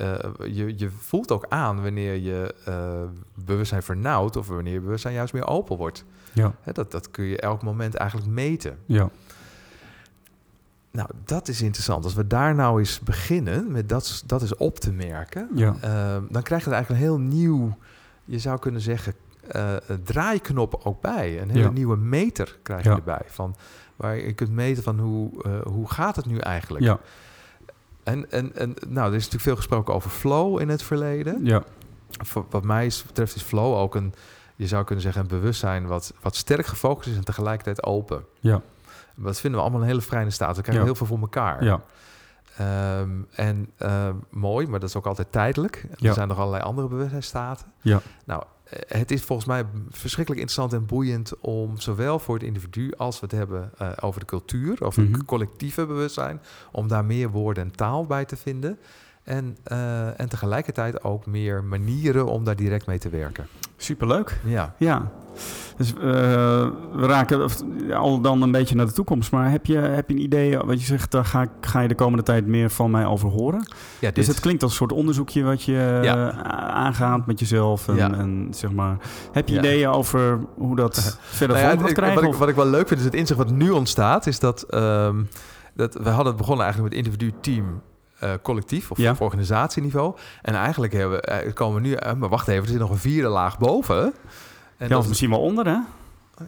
Speaker 3: je, je voelt ook aan wanneer je uh, bewustzijn vernauwt of wanneer je bewustzijn juist meer open wordt.
Speaker 2: Ja.
Speaker 3: Hè, dat, dat kun je elk moment eigenlijk meten.
Speaker 2: Ja.
Speaker 3: Nou, dat is interessant. Als we daar nou eens beginnen met dat, dat is op te merken,
Speaker 2: Ja.
Speaker 3: dan krijg je er eigenlijk een heel nieuw, je zou kunnen zeggen, draaiknop ook bij. Een hele
Speaker 2: Ja.
Speaker 3: nieuwe meter krijg je
Speaker 2: Ja.
Speaker 3: erbij. Van, waar je kunt meten van hoe, hoe gaat het nu eigenlijk.
Speaker 2: Ja.
Speaker 3: En, en, en nou, er is natuurlijk veel gesproken over flow in het verleden.
Speaker 2: Ja.
Speaker 3: Voor- Wat mij betreft is flow ook een, je zou kunnen zeggen, een bewustzijn wat, wat sterk gefocust is en tegelijkertijd open.
Speaker 2: Ja.
Speaker 3: Dat vinden we allemaal een hele fijne staat. We krijgen
Speaker 2: Ja.
Speaker 3: heel veel voor elkaar.
Speaker 2: Ja.
Speaker 3: Ehm, en ehm, mooi, maar dat is ook altijd tijdelijk. Er
Speaker 2: Ja.
Speaker 3: zijn nog allerlei andere bewustzijnstaten.
Speaker 2: Ja.
Speaker 3: Nou, het is volgens mij verschrikkelijk interessant en boeiend om zowel voor het individu als we het hebben eh, over de cultuur, over
Speaker 2: Mhm.
Speaker 3: het collectieve bewustzijn, om daar meer woorden en taal bij te vinden. En, eh, en tegelijkertijd ook meer manieren om daar direct mee te werken.
Speaker 2: Superleuk.
Speaker 3: Ja.
Speaker 2: Ja. Dus eh, we raken al dan een beetje naar de toekomst. Maar heb je, heb je een idee, wat je zegt, daar ga, ik- ga je de komende tijd meer van mij over horen?
Speaker 3: ja
Speaker 2: Dus het klinkt als een soort onderzoekje wat je
Speaker 3: Ja.
Speaker 2: eh, aangaat met jezelf. En,
Speaker 3: Ja.
Speaker 2: en zeg maar, heb je
Speaker 3: Ja.
Speaker 2: ideeën over hoe dat verder
Speaker 3: Nou
Speaker 2: gaat krijgen?
Speaker 3: wat, ik, wat ik wel leuk vind, is het inzicht wat nu ontstaat, is dat, ehm, dat we hadden begonnen eigenlijk met individu, eh, collectief of
Speaker 2: Ja.
Speaker 3: op organisatieniveau. En eigenlijk hebben, we- eh, komen we nu, eh, maar wacht even, er zit nog een vierde laag boven. En
Speaker 2: ja,
Speaker 3: dat
Speaker 2: of
Speaker 3: is-
Speaker 2: misschien wel onder, hè?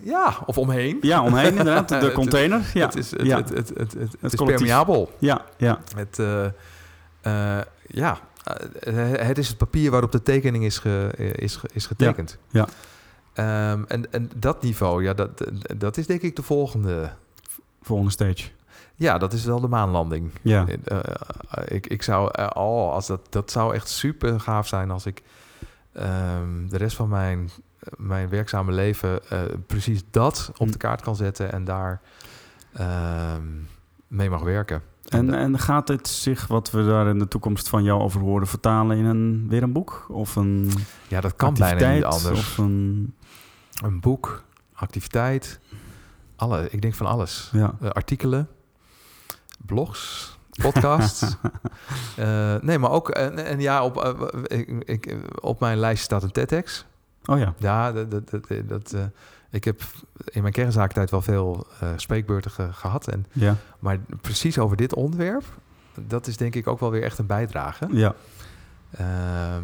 Speaker 3: ja, of omheen.
Speaker 2: Ja, omheen inderdaad. De container. Ja,
Speaker 3: Het is, het,
Speaker 2: ja.
Speaker 3: het, het, het, het, het is permeabel.
Speaker 2: ja, ja.
Speaker 3: Het, ja, het is het papier waarop de tekening is, ge, is, is getekend.
Speaker 2: Ja.
Speaker 3: Ehm, en, en dat niveau, ja, dat, dat is denk ik de volgende.
Speaker 2: volgende stage.
Speaker 3: Ja, dat is wel de maanlanding.
Speaker 2: Ja,
Speaker 3: Eh, ik, ik zou, eh, oh, als dat, dat zou echt super gaaf zijn als ik ehm, de rest van mijn, mijn werkzame leven eh, precies dat op
Speaker 2: Hm.
Speaker 3: de kaart kan zetten en daar ehm, mee mag werken.
Speaker 2: En, en gaat dit zich, wat we daar in de toekomst van jou over horen, vertalen in een, weer een boek? Of een
Speaker 3: ja, dat kan bijna niet anders.
Speaker 2: Of een,
Speaker 3: Een boek, activiteit, alle, ik denk van alles.
Speaker 2: ja.
Speaker 3: Eh, artikelen, blogs, podcasts. Eh, nee, maar ook, en, en ja, op, eh, ik, ik, op mijn lijst staat een TEDx.
Speaker 2: Oh ja.
Speaker 3: Ja, dat, dat, dat, dat, eh, ik heb in mijn kernzaaktijd wel veel eh, spreekbeurten ge- gehad. En,
Speaker 2: Ja.
Speaker 3: maar precies over dit onderwerp, dat is denk ik ook wel weer echt een bijdrage.
Speaker 2: ja.
Speaker 3: Ehm,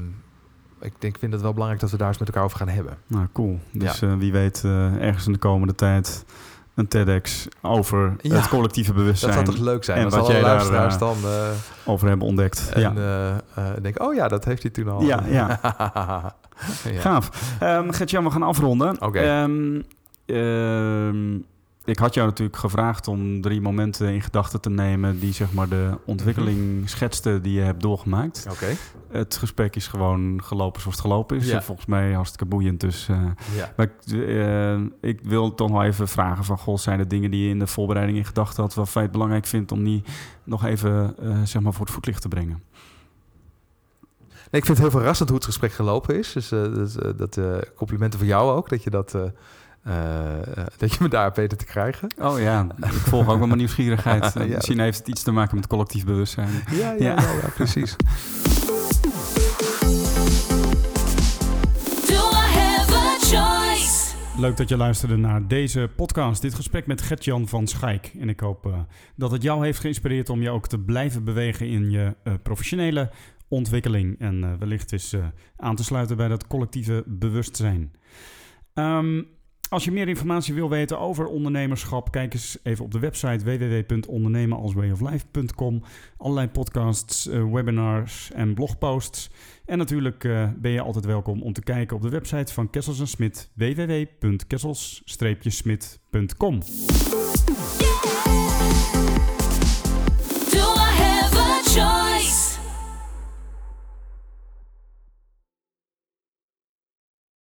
Speaker 3: ik denk, vind het wel belangrijk dat we daar eens met elkaar over gaan hebben.
Speaker 2: Nou, cool. Dus eh, wie weet eh, ergens in de komende tijd een TEDx over
Speaker 3: Ja.
Speaker 2: het collectieve
Speaker 3: Dat
Speaker 2: bewustzijn
Speaker 3: zou toch leuk zijn?
Speaker 2: En wat jij daar,
Speaker 3: luisteraars
Speaker 2: eh,
Speaker 3: dan eh,
Speaker 2: over hebben ontdekt.
Speaker 3: en
Speaker 2: ja.
Speaker 3: eh, denken, oh ja, dat heeft hij toen al.
Speaker 2: Ja, ja.
Speaker 3: ja.
Speaker 2: Gaaf. Um, Gert-Jan, we gaan afronden.
Speaker 3: Oké.
Speaker 2: Ehm, ehm, ik had jou natuurlijk gevraagd om drie momenten in gedachten te nemen... die zeg maar de ontwikkeling schetsten die je hebt doorgemaakt.
Speaker 3: Oké.
Speaker 2: Het gesprek is gewoon gelopen zoals het gelopen is.
Speaker 3: Ja.
Speaker 2: Volgens mij hartstikke boeiend. Dus, eh,
Speaker 3: Ja.
Speaker 2: maar ik, eh, ik wil toch wel even vragen van... Goh, zijn er dingen die je in de voorbereiding in gedachten had... waarvan je het belangrijk vindt om die nog even eh, zeg maar voor het voetlicht te brengen?
Speaker 3: Nee, ik vind het heel verrassend hoe het gesprek gelopen is. Dus eh, dat, dat complimenten voor jou ook, dat je, dat, eh, eh, eh, dat je me daar weten te krijgen.
Speaker 2: Oh ja, ik volg ook wel mijn nieuwsgierigheid.
Speaker 3: Ja.
Speaker 2: Misschien heeft het iets te maken met collectief bewustzijn.
Speaker 3: Ja,
Speaker 2: ja, ja,
Speaker 3: precies.
Speaker 4: Do I have a choice?
Speaker 2: Leuk dat je luisterde naar deze podcast, dit gesprek met Gert-Jan van Schaik. En ik hoop eh, dat het jou heeft geïnspireerd om je ook te blijven bewegen in je eh, professionele ontwikkeling. En eh, wellicht eens eh, aan te sluiten bij dat collectieve bewustzijn. Ehm, als je meer informatie wil weten over ondernemerschap, kijk eens even op de website www.ondernemenalswayoflife.com. Allerlei podcasts, eh, webinars en blogposts. En natuurlijk eh, ben je altijd welkom om te kijken op de website van Kessels Smit www.kessels-smit.com.